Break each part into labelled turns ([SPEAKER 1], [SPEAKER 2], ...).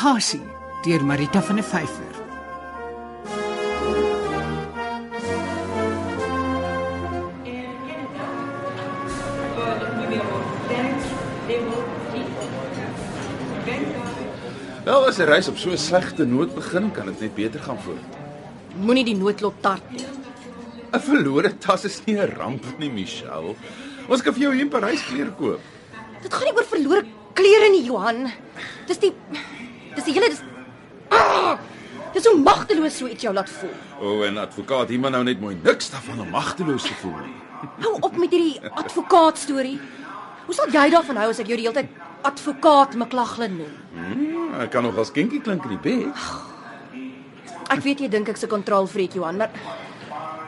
[SPEAKER 1] Bagasie deur Marita van der Vyver.
[SPEAKER 2] Wel, as 'n reis op so 'n slegte noot begin, kan dit net beter gaan voort.
[SPEAKER 3] Moenie die noodlot tart nie.
[SPEAKER 2] 'n Verlore tas is nie 'n ramp nie, Michelle. Ons kan vir jou hier in Parys klere koop.
[SPEAKER 3] Dit gaan nie oor verlore klere nie, Johan. Dis die dis die hele dis ah, Dis so magteloos so iets jou laat voel.
[SPEAKER 2] O, oh, en advokaat iemand nou net mooi niks daarvan om magteloos te voel nie.
[SPEAKER 3] Hou op met hierdie advokaat storie. Hoe sal jy daarvan hou as ek jou die hele tyd advokaat McLaghlin noem?
[SPEAKER 2] Hmm, ek kan nog as kinkie klink in die bed.
[SPEAKER 3] Ek weet jy dink ek's 'n kontrolfreak Johan, maar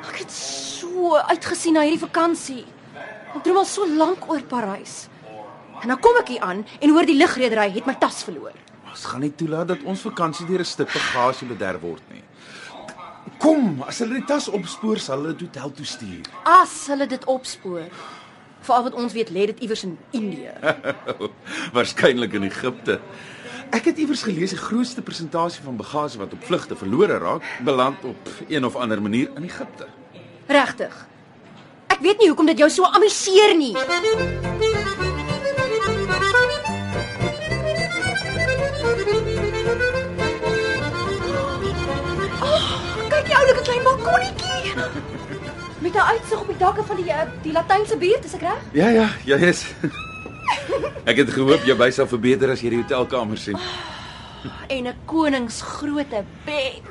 [SPEAKER 3] ek het so uitgesien na hierdie vakansie. Ek droom al so lank oor Parys. En dan kom ek hier aan en hoor die lugredery het my tas verloor.
[SPEAKER 2] Ons gaan nie toelaat dat ons vakansie deur 'n stuk bagasie bederf word nie. Kom, as hulle die tas opspoor, sal hulle dit hotel toe stuur.
[SPEAKER 3] As hulle dit opspoor. Veral wat ons weet lê dit iewers in Indië.
[SPEAKER 2] Waarskynlik in Egipte. Ek het iewers gelees die grootste persentasie van bagasie wat op vlugte verlore raak, beland op een of ander manier in Egipte.
[SPEAKER 3] Regtig. Ek weet nie hoekom dit jou so amuseer nie. Oh, kyk die oulike klein balkonnetjie. Met 'n uitsig op die dakke van die eh, die Latynse buurt, is ek reg?
[SPEAKER 2] Ja ja, ja, is. Ek het gehoop jou by sal verbeter as jy die hotelkamer sien.
[SPEAKER 3] En 'n koningsgrootte bed.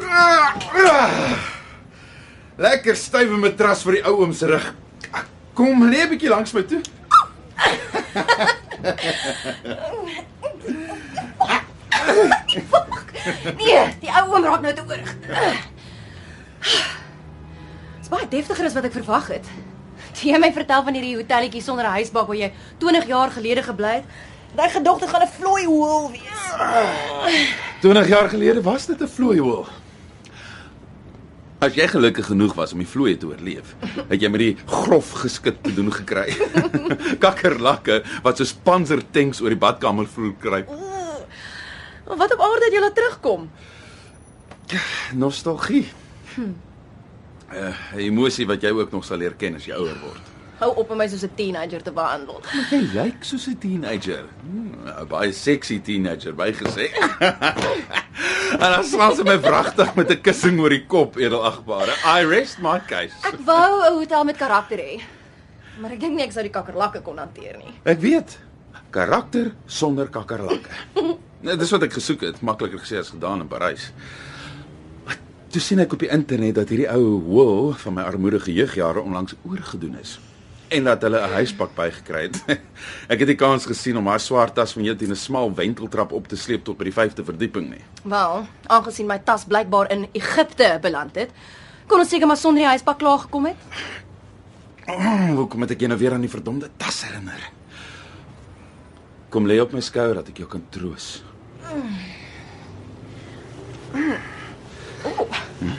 [SPEAKER 2] Lekker stywe matras vir die ou oom se rug. Kom, lê 'n bietjie langs my toe.
[SPEAKER 3] Nee, die ou oom raak nou te oorig. Dit's baie deftiger as wat ek verwag het. Toe jy my vertel van hierdie hotelletjie sonder 'n huisbak waar jy 20 jaar gelede gebly het, daai gedogte gaan 'n vlooi hoel wees.
[SPEAKER 2] 20 jaar gelede was dit 'n vlooihoel. As jy gelukkig genoeg was om die vloeie te oorleef, het jy met die grof geskit te doen gekry. Kakkerlakke wat soos panzertanks oor die badkamer vloer kruip.
[SPEAKER 3] Maar wat op aarde het jy laat terugkom?
[SPEAKER 2] Nostalgie. Hm. 'n Emosie wat jy ook nog sal leer ken as jy ouer word.
[SPEAKER 3] Hou op om my soos 'n teenager te behandel.
[SPEAKER 2] Jy lyk soos 'n teenager. Hmm, 'n Baie sexy teenager, bygesê. en dan slaan sy my wragtig met 'n kussing oor die kop, edelagbare. I rest my case.
[SPEAKER 3] Ek wou 'n hotel met karakter hê. Maar ek dink nie ek sou die kakkerlakke kon hanteer nie.
[SPEAKER 2] Ek weet. Karakter sonder kakkerlakke. Nee, dis wat ek gesoek het, makliker gesê as gedaan in Parys. Maar Toe sien ek op die internet dat hierdie ou Will van my armoedige jeugjare onlangs oorgedoen is en dat hulle 'n huispak bygekry het. ek het die kans gesien om haar swart tas van jou teen 'n smal wenteltrap op te sleep tot by die 5de verdieping nie.
[SPEAKER 3] Wel, aangesien my tas blykbaar in Egipte beland het, kon ons seker maar sonder die huispak klaar gekom het.
[SPEAKER 2] Oh, hoekom het ek jou nou weer aan die verdomde tas herinner? Kom lê op my skouer dat ek jou kan troos.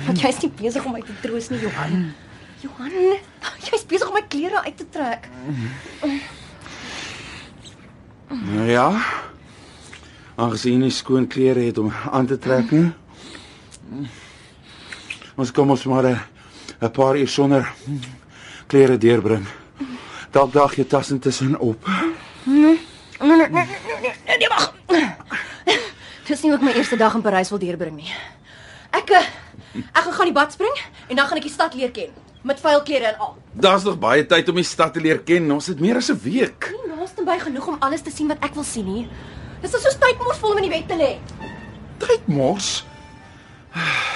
[SPEAKER 3] Want jy's nie besig om my te troos nie, Johan. Johan, jy's besig om my klere uit te trek.
[SPEAKER 2] Nou ja. Aangesien nie skoon klere het om aan te trek nie. Ons kom ons maar 'n 'n paar uur sonder klere deurbring. Dalk dag jy tas intussen op.
[SPEAKER 3] Nee, nee, nee, nee, nee, nee, nee wag. Dis nie hoe ek my eerste dag in Parys wil deurbring nie. Ek eh, ek gaan gaan die bad spring en dan gaan ek die stad leer ken met vuil klere en al.
[SPEAKER 2] Daar's nog baie tyd om die stad te leer ken. Ons het meer as 'n week.
[SPEAKER 3] Nie naaste by genoeg om alles te sien wat ek wil sien nie. Dis soos tyd mors vol om in die wet te lê.
[SPEAKER 2] Tyd mors.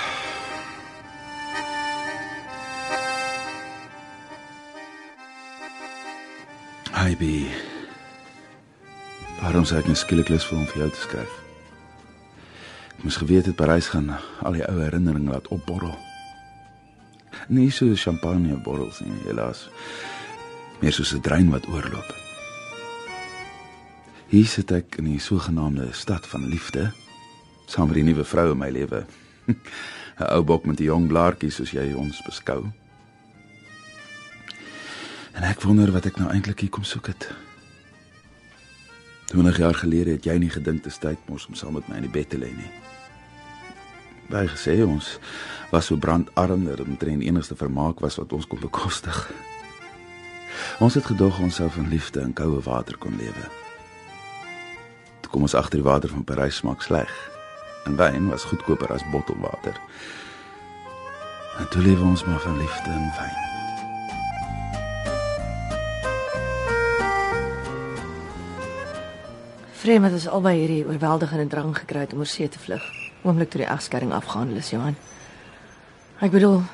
[SPEAKER 2] B. Waarom sê ek net skielik lus vir hom vir jou te skryf? Ek moes geweet het Parys gaan al die ou herinneringe laat opborrel. Nie so champagne borrels nie, helaas. Meer soos 'n drein wat oorloop. Hier sit ek in die sogenaamde stad van liefde, saam met die nuwe vrou in my lewe. 'n Ou bok met 'n jong blaartjie soos jy ons beskou. En ek wonder wat ek nou eintlik hier kom soek het. 20 jaar gelede het jy nie gedink dit is tyd mos om saam met my in die bed te lê nie. Baie gesê ons was so brandarm dat dit omtrent enigste vermaak was wat ons kon bekostig. Ons het gedog ons sou van liefde in koue water kon lewe. Toe kom ons agter die water van Parys smaak sleg. En wyn was goedkoper as bottelwater. En toe lewe ons maar van liefde en wyn.
[SPEAKER 4] Vreem het ons albei hierdie oorweldigende drang gekry het om oor see te vlug. Oomblik toe die egskeiding afgehandel is, Johan. Ek bedoel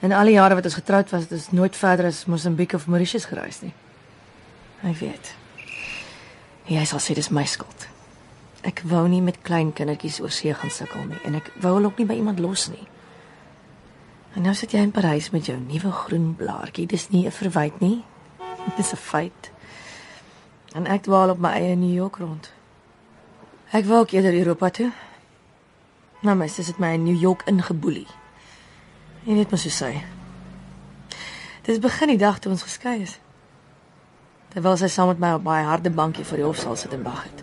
[SPEAKER 4] in al die jare wat ons getroud was, het ons nooit verder as Mosambiek of Mauritius gereis nie. Ek weet. Jy sal sê dis my skuld. Ek wou nie met klein kindertjies oor see gaan sukkel nie en ek wou hulle ook nie by iemand los nie. En nou sit jy in Parys met jou nuwe groen blaartjie. Dis nie 'n verwyte nie. Dis 'n feit. En ek dwaal op my eie in New York rond. Ek wou ook eerder Europa toe. Nou my sis het my in New York ingeboelie. Jy weet mos hoe sy. Dis begin die dag toe ons geskei is. Terwyl sy saam met my op baie harde bankie voor die hofsaal sit en wag het.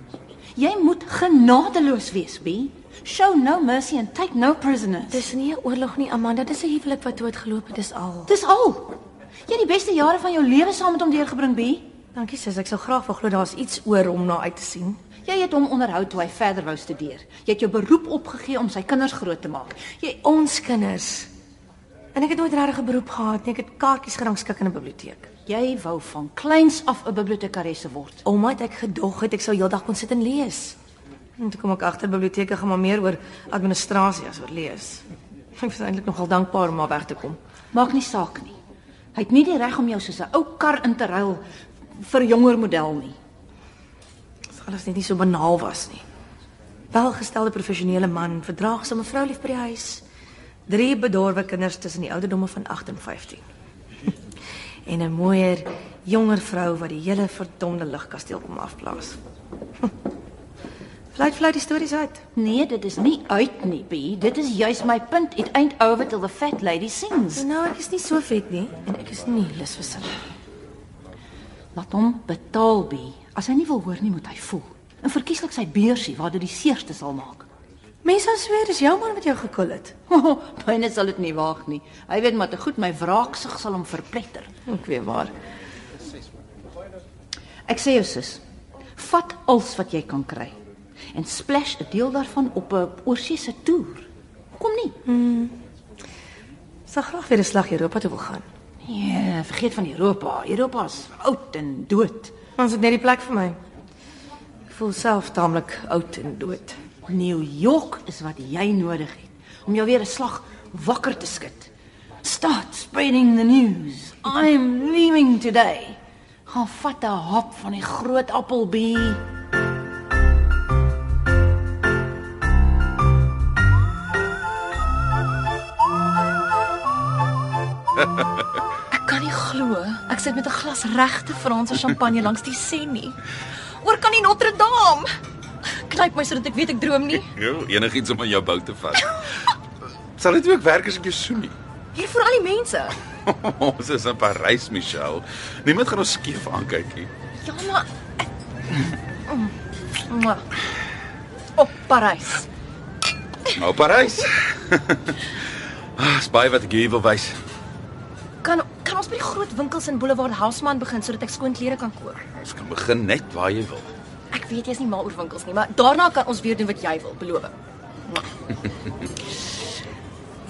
[SPEAKER 5] Jy moet genadeloos wees, B. Show no mercy and take no prisoners.
[SPEAKER 4] Dis nie 'n oorlog nie, Amanda, dis 'n huwelik wat doodgeloop het, dis al.
[SPEAKER 5] Dis al. Jy het die beste jare van jou lewe saam met hom deurgebring, B.
[SPEAKER 4] Dankie sis, ek sou graag wil glo daar's iets oor om na uit te sien.
[SPEAKER 5] Jy het hom onderhou toe hy verder wou studeer. Jy het jou beroep opgegee om sy kinders groot te maak. Jy
[SPEAKER 4] Ons kinders. En ek het nooit regtig 'n beroep gehad nie. Ek het kaartjies gerangskik in 'n biblioteek.
[SPEAKER 5] jy wou van kleins af 'n bibliotekaresse word.
[SPEAKER 4] Omdat ek gedog het ek sou heeldag kon sit en lees. En toe kom ek agter biblioteke gaan maar meer oor administrasie as oor lees. Ek was eintlik nogal dankbaar om maar weg te kom.
[SPEAKER 5] Maak nie saak nie. Hy het nie die reg om jou soos 'n ou kar in te ruil vir jonger model nie.
[SPEAKER 4] As alles net nie so banaal was nie. Welgestelde professionele man, verdraagsame vrou lief by die huis. Drie bedorwe kinders tussen die ouderdomme van 8 en 15. en 'n mooier, jonger vrou wat die hele verdomde ligkasteel kom afblaas. Vlei vlei die stories uit.
[SPEAKER 5] Nee, dit is nie uit nie, B. Dit is juis my punt. It ain't over till the fat lady sings.
[SPEAKER 4] Nou, ek is nie so vet nie en ek is nie lus vir sin.
[SPEAKER 5] Laat hom betaal, B. As hy nie wil hoor nie, moet hy voel. En verkieslik sy beursie waar dit die seerste sal maak.
[SPEAKER 4] Mense sal sweer dis jou man wat jou gekul het.
[SPEAKER 5] Myne sal dit nie waag nie. Hy weet maar te goed my wraaksig sal hom verpletter.
[SPEAKER 4] Ek weet maar.
[SPEAKER 5] Ek sê jou sus, vat alles wat jy kan kry en splash 'n deel daarvan op 'n oorseese toer. Kom nie.
[SPEAKER 4] Sal graag weer 'n slag Europa toe wil gaan.
[SPEAKER 5] Nee, vergeet van Europa. Europa is oud en dood.
[SPEAKER 4] Ons het net die plek vir my. Ek voel self taamlik oud en dood.
[SPEAKER 5] New York is wat jy nodig het om jou weer 'n slag wakker te skud. Start spreading the news. I'm leaving today. Gaan vat 'n hap van die groot appelbie.
[SPEAKER 3] Glo ek sit met 'n glas regte Franse champagne langs die Seine nie. Oor kan die Notre Dame. Knyp my sodat ek weet ek droom nie.
[SPEAKER 2] Jo, enigiets om aan jou bou te vat. Sal dit ook werk as ek jou soen nie?
[SPEAKER 3] Hier vir al die mense.
[SPEAKER 2] ons is in Parys, Michelle. Niemand gaan ons skief aankyk nie.
[SPEAKER 3] Ja, maar Mwah. Op Parys.
[SPEAKER 2] Nou Parys. Ah, is baie wat ek wil wys.
[SPEAKER 3] Kan kan ons by die groot winkels in Boulevard Haussmann begin sodat ek skoon klere kan koop?
[SPEAKER 2] Ons kan begin net waar jy wil.
[SPEAKER 3] Ek weet jy's nie mal oor winkels nie, maar daarna kan ons weer doen wat jy wil, beloof.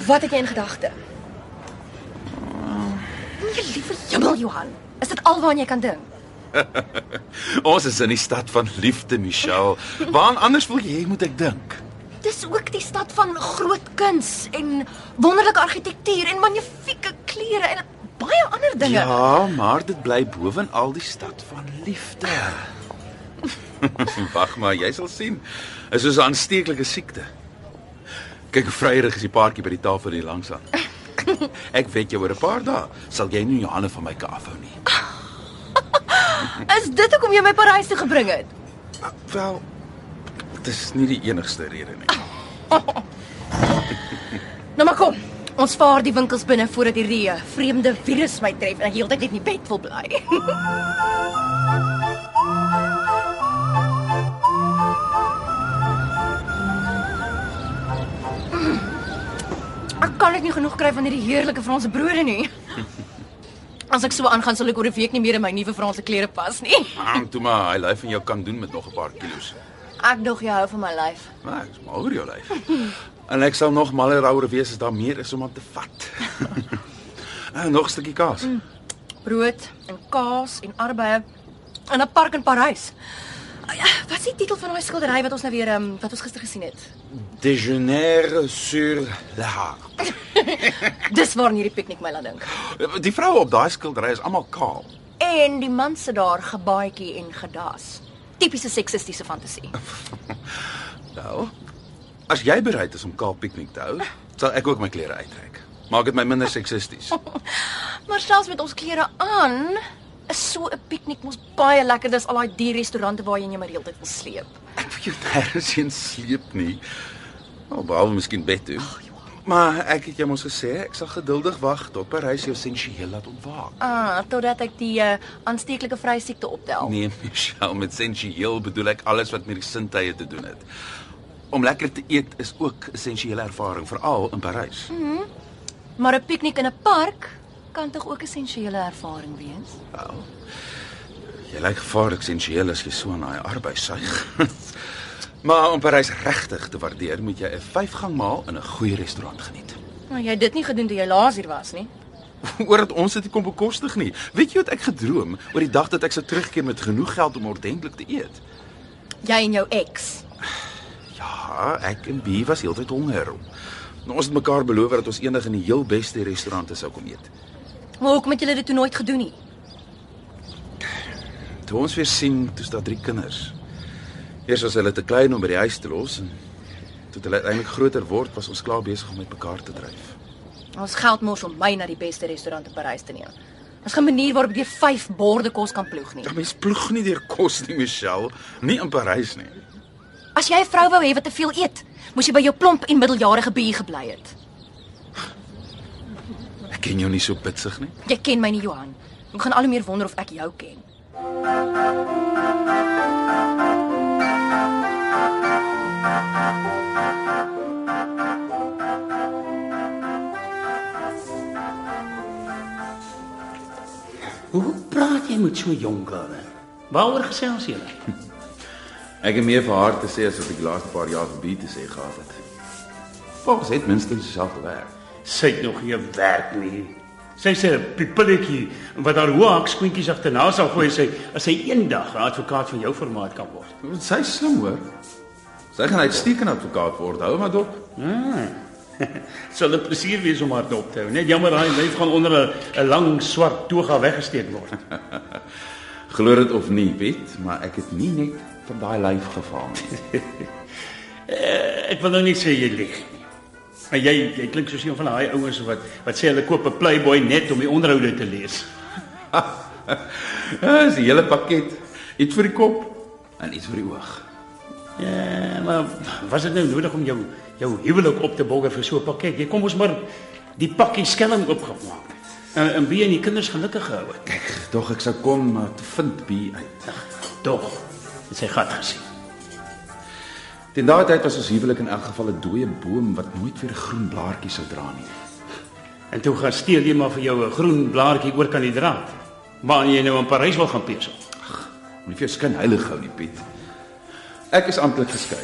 [SPEAKER 3] Wat het jy in gedagte? Nee, liewe jemmel Johan. Is dit alwaar jy kan dink?
[SPEAKER 2] Ons is in die stad van liefde, Michelle. Waar anders wil jy moet ek dink?
[SPEAKER 3] Dis ook die stad van groot kuns en wonderlike argitektuur en magnifieke klere en baie ander dinge.
[SPEAKER 2] Ja, maar dit bly bovenal die stad van liefde. Wag maar, jy sal sien. Is soos 'n aansteeklike siekte. Kyk vryerig is die paartjie by die tafel hier langs aan. Ek weet jy oor 'n paar dae sal jy nie jou hande van my kan afhou nie.
[SPEAKER 3] Is dit hoekom jy my Parys toe gebring het?
[SPEAKER 2] Wel, dit is nie die enigste rede nie.
[SPEAKER 3] Nou maar kom. Ons vaar die winkels binne voordat hierdie vreemde virus my tref en ek heeltyd net in die bed wil bly. ek kan dit nie genoeg kry van hierdie heerlike Franse brode nie. As ek so aangaan sal ek oor 'n week nie meer in my nuwe Franse klere pas nie.
[SPEAKER 2] Ah, toe maar, hy lyf van jou kan doen met nog 'n paar kilos.
[SPEAKER 3] Ek dog jy hou van my lyf.
[SPEAKER 2] Maar ek is mal oor jou lyf. En ek sal nog maler ouer wees as daar meer is om aan te vat. En nog 'n stukkie kaas.
[SPEAKER 3] Brood en kaas en arbeie in 'n park in Parys. Ah, ja, Wat is die titel van daai skildery wat ons nou weer um, wat ons gister gesien het?
[SPEAKER 2] Déjeuner sur le Har.
[SPEAKER 3] Dis waar hierdie piknik my laat dink.
[SPEAKER 2] Die vroue op daai skildery is almal kaal.
[SPEAKER 3] En die man sit daar gebaadjie en gedas. Tipiese seksistiese fantasie.
[SPEAKER 2] Nou, as jy bereid is om kaal piknik te hou, sal ek ook my klere uittrek. Maak dit my minder seksisties.
[SPEAKER 3] Maar selfs met ons klere aan, is so 'n piknik mos baie lekker. Dis al daai die restaurante waar jy jou maar heeltyd wil sleep.
[SPEAKER 2] Ek wil jou nêrens heen sleep nie. Nou, behalwe miskien bed toe. Maar ek het jou mos gesê ek sal geduldig wag tot Parys jou sensueel laat ontwaak.
[SPEAKER 3] Ah, totdat ek die uh, aansteeklike vrysiekte optel.
[SPEAKER 2] Nee, Michelle, met sensueel bedoel ek alles wat met die sintuie te doen het. Om lekker te eet is ook 'n sensuele ervaring, veral in Parys.
[SPEAKER 3] Maar 'n piknik in 'n park kan tog ook 'n sensuele ervaring wees.
[SPEAKER 2] Wel. Jy lyk gevaarlik sensueel as jy so aan daai arbeid suig. maar om Parys regtig te waardeer, moet jy 'n vyfgang maal in 'n goeie restaurant geniet.
[SPEAKER 3] Maar jy het dit nie gedoen toe jy laas hier was nie.
[SPEAKER 2] oor dat ons dit kon bekostig nie. Weet jy wat ek gedroom oor die dag dat ek sou terugkeer met genoeg geld om ordentlik te eet?
[SPEAKER 3] Jy en jou ex.
[SPEAKER 2] Ja, ek en Bie was heeltyd honger. Nou, ons het mekaar beloof dat ons eendag in die heel beste restaurante sou kom eet.
[SPEAKER 3] Maar hoekom het julle dit toe nooit gedoen nie?
[SPEAKER 2] Toe ons weer sien, toe's daar drie kinders. Eers was hulle te klein om by die huis te los en toe hulle uiteindelik groter word, was ons klaar besig om met mekaar te dryf.
[SPEAKER 3] Ons geld mos om my na die beste restaurant in Parys te neem. Ons gaan 'n manier waarop jy 5 borde kos kan ploeg nie.
[SPEAKER 2] Ja, mens ploeg nie deur kos nie, Michelle, nie in Parys nie.
[SPEAKER 3] As jy 'n vrou wou hê wat te veel eet, moes jy by jou plomp en middeljarige bier gebly het.
[SPEAKER 2] Ek ken jou nie so bitsig nie.
[SPEAKER 3] Jy ken my nie, Johan. Ek gaan al hoe meer wonder of ek jou ken.
[SPEAKER 6] Hoe praat jy met so 'n jong girl? Waaroor gesels julle?
[SPEAKER 2] Ek het meer vir haar te sê as wat ek die laaste paar jaar vir Bie te sê gehad het. Volgens het minstens dieselfde werk.
[SPEAKER 6] Sy het nog nie werk nie. Sy sê 'n pippeletjie wat haar hoë hakskoentjies agterna sal gooi sê as sy eendag 'n advokaat van jou formaat kan word.
[SPEAKER 2] Sy is slim hoor. Sy gaan uitstekend advokaat word. Hou maar dop.
[SPEAKER 6] Ah. Sal 'n plesier wees om haar dop te hou. Net jammer daai lyf gaan onder 'n 'n lang swart toga weggesteek word.
[SPEAKER 2] Glo dit of nie, Piet, maar ek het nie net van daai lyf gevang.
[SPEAKER 6] Eh, Ek wil nou nie sê jy lieg nie. Maar jy jy klink soos een van daai ouens wat wat sê hulle koop 'n Playboy net om die onderhoude te lees.
[SPEAKER 2] Dis die hele pakket. Iets vir die kop en iets vir die oog.
[SPEAKER 6] Ja, maar was dit nou nodig om jou jou huwelik op te bogger vir so 'n pakket? Jy kom ons maar die pakkie skelm oopgemaak. En en wie en die kinders gelukkig gehou het.
[SPEAKER 2] Kyk, tog ek sou kom maar te vind Bie uit.
[SPEAKER 6] Tog het sy gat gesien.
[SPEAKER 2] Teen daai tyd was ons huwelik in elk geval 'n dooie boom wat nooit weer groen blaartjie sou dra nie.
[SPEAKER 6] En toe gaan steel jy maar vir jou 'n groen blaartjie oor kan die draad. Maar jy nou in Parys wil gaan pesel.
[SPEAKER 2] Moenie vir jou skyn heilig hou nie, Piet. Ek is amptelik geskei.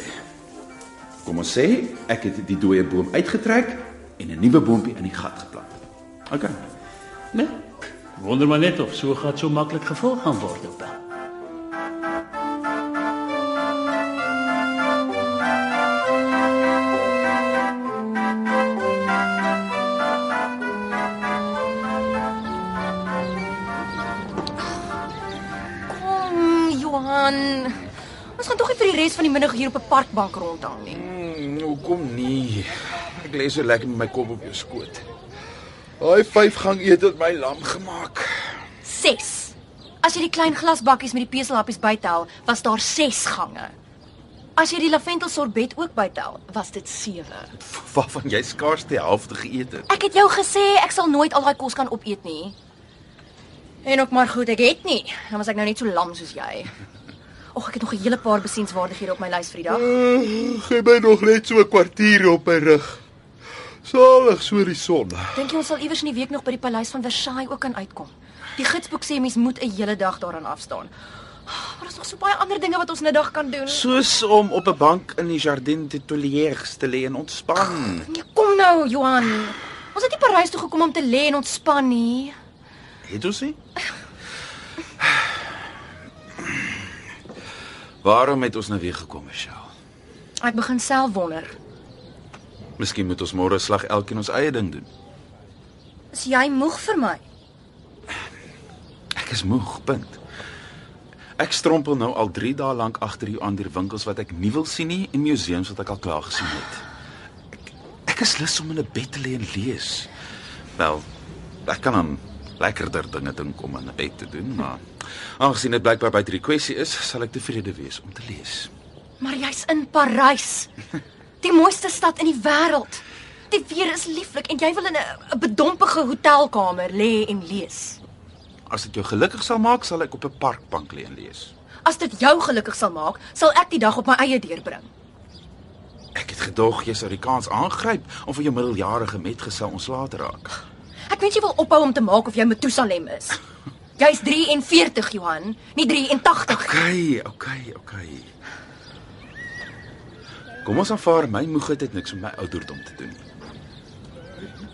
[SPEAKER 2] Kom ons sê ek het die dooie boom uitgetrek en 'n nuwe boontjie in die gat geplant. OK.
[SPEAKER 6] Nee. Wonder maar net of so gaan so maklik gevolg gaan word op dan.
[SPEAKER 3] Res van die middag hier op 'n parkbank rondhang nie.
[SPEAKER 2] Mm, hoekom nie? Ek lê so lekker met my kop op jou skoot. Daai vyf gang eet het my lam gemaak.
[SPEAKER 3] 6. As jy die klein glasbakkies met die peselhappies bytel, was daar 6 gange. As jy die lavendel sorbet ook bytel, was dit 7.
[SPEAKER 2] Waarvan jy skaars die helfte geëet het.
[SPEAKER 3] Ek het jou gesê ek sal nooit al daai kos kan opeet nie. En ook maar goed, ek het nie. Dan was ek nou net so lam soos jy. Och, ek het nog 'n hele paar besienswaardighede op my lys vir die dag.
[SPEAKER 2] Gee my nog net so 'n kwartier op my rug.
[SPEAKER 7] Salig so die son.
[SPEAKER 3] Dink jy ons sal iewers in die week nog by die paleis van Versailles ook kan uitkom? Die gidsboek sê mens moet 'n hele dag daaraan afstaan. Maar daar's nog so baie ander dinge wat ons in 'n dag kan doen.
[SPEAKER 2] Soos om op 'n bank in die Jardin des Tuileries te lê en ontspan.
[SPEAKER 3] Nee, kom nou, Johan. Ons het nie Parys toe gekom om te lê en ontspan nie.
[SPEAKER 2] Het ons nie? Waarom het ons nou weer gekom, Michelle?
[SPEAKER 3] Ek begin self wonder.
[SPEAKER 2] Miskien moet ons môre slag elkeen ons eie ding doen.
[SPEAKER 3] Is jy moeg vir my?
[SPEAKER 2] Ek is moeg, punt. Ek strompel nou al 3 dae lank agter jou aan deur winkels wat ek nie wil sien nie en museums wat ek al klaar gesien het. Ek, ek is lus om in 'n bed te lê en lees. Wel, ek kan dan lekkerder dinge dink om in 'n bed te doen, maar aangesien dit blykbaar buite die kwessie is, sal ek tevrede wees om te lees.
[SPEAKER 3] Maar jy's in Parys. Die mooiste stad in die wêreld. Die weer is lieflik en jy wil in 'n 'n bedompige hotelkamer lê en lees.
[SPEAKER 2] As dit jou gelukkig sal maak, sal ek op 'n parkbank lê en lees.
[SPEAKER 3] As dit jou gelukkig sal maak, sal ek die dag op my eie deurbring.
[SPEAKER 2] Ek het gedog jy sou die kans aangryp om vir jou middeljarige metgesel ontslae te raak.
[SPEAKER 3] Ek weet jy wil ophou om te maak of jy Methusalem is. Jy's 43, Johan, nie 83 nie.
[SPEAKER 2] OK, OK, OK. Kom ons aanvaar my moegheid het niks met my ouderdom te doen nie.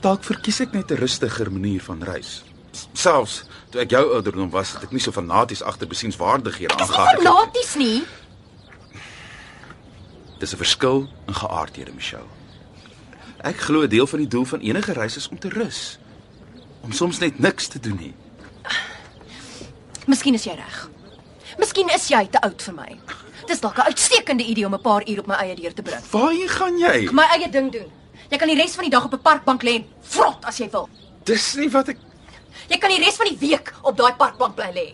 [SPEAKER 2] Dalk verkies ek net 'n rustiger manier van reis. Selfs toe ek jou ouderdom was, het ek nie so fanaties agter besienswaardighede
[SPEAKER 3] Dis nie fanaties nie.
[SPEAKER 2] Dis 'n verskil in geaardhede, Michelle. Ek glo 'n deel van die doel van enige reis is om te rus. Om soms net niks te doen nie.
[SPEAKER 3] Miskien is jy reg. Miskien is jy te oud vir my. Dis dalk 'n uitstekende idee om 'n paar uur op my eie deur te bring.
[SPEAKER 2] Waarheen gaan jy?
[SPEAKER 3] My eie ding doen. Jy kan die res van die dag op 'n parkbank lê en vrot as jy wil.
[SPEAKER 2] Dis nie wat ek
[SPEAKER 3] Jy kan die res van die week op daai parkbank bly lê.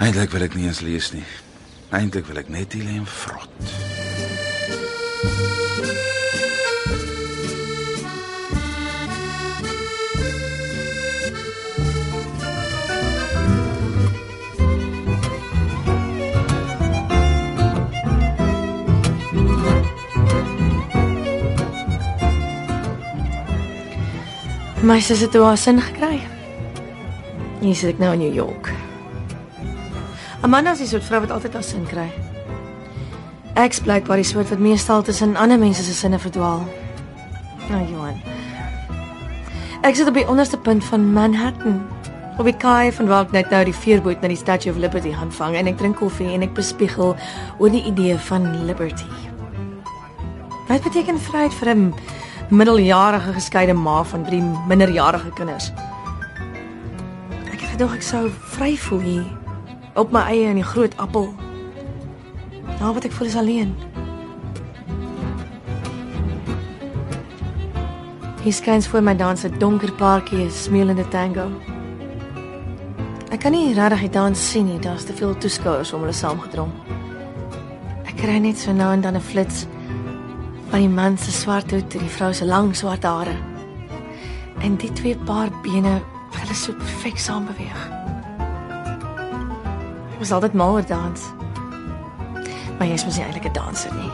[SPEAKER 2] Eintlik wil ek nie eens lees nie. Eintlik wil ek net hier lê en vrot.
[SPEAKER 4] My sussie het haar sin gekry. Hier sit ek nou in New York. Amanda is die soort vrou wat altyd haar sin kry. Ek's blykbaar die soort wat meestal tussen ander mense se sinne verdwaal. Nou Johan. Ek sit op die onderste punt van Manhattan. Op die kaai van waar ek net nou die veerboot na die Statue of Liberty gaan vang en ek drink koffie en ek bespiegel oor die idee van liberty. Wat beteken vryheid vir 'n middeljarige geskeide ma van drie minderjarige kinders? Ek het gedog ek sou vry voel hier op my eie in die groot appel. Nou wat ek voel is alleen. Hier skyn voor my dans 'n donker paartjie 'n smeulende tango. Ek kan nie regtig die dans sien nie, daar's te veel toeskouers om hulle saamgedrom. Ek kry net so nou en dan 'n flits van die man se swart hoed en die vrou se lang swart hare. En die twee paar bene, hulle so perfek saam beweeg. Ek was altyd mal oor dans. Maar jy is mos nie eintlik 'n danser nie.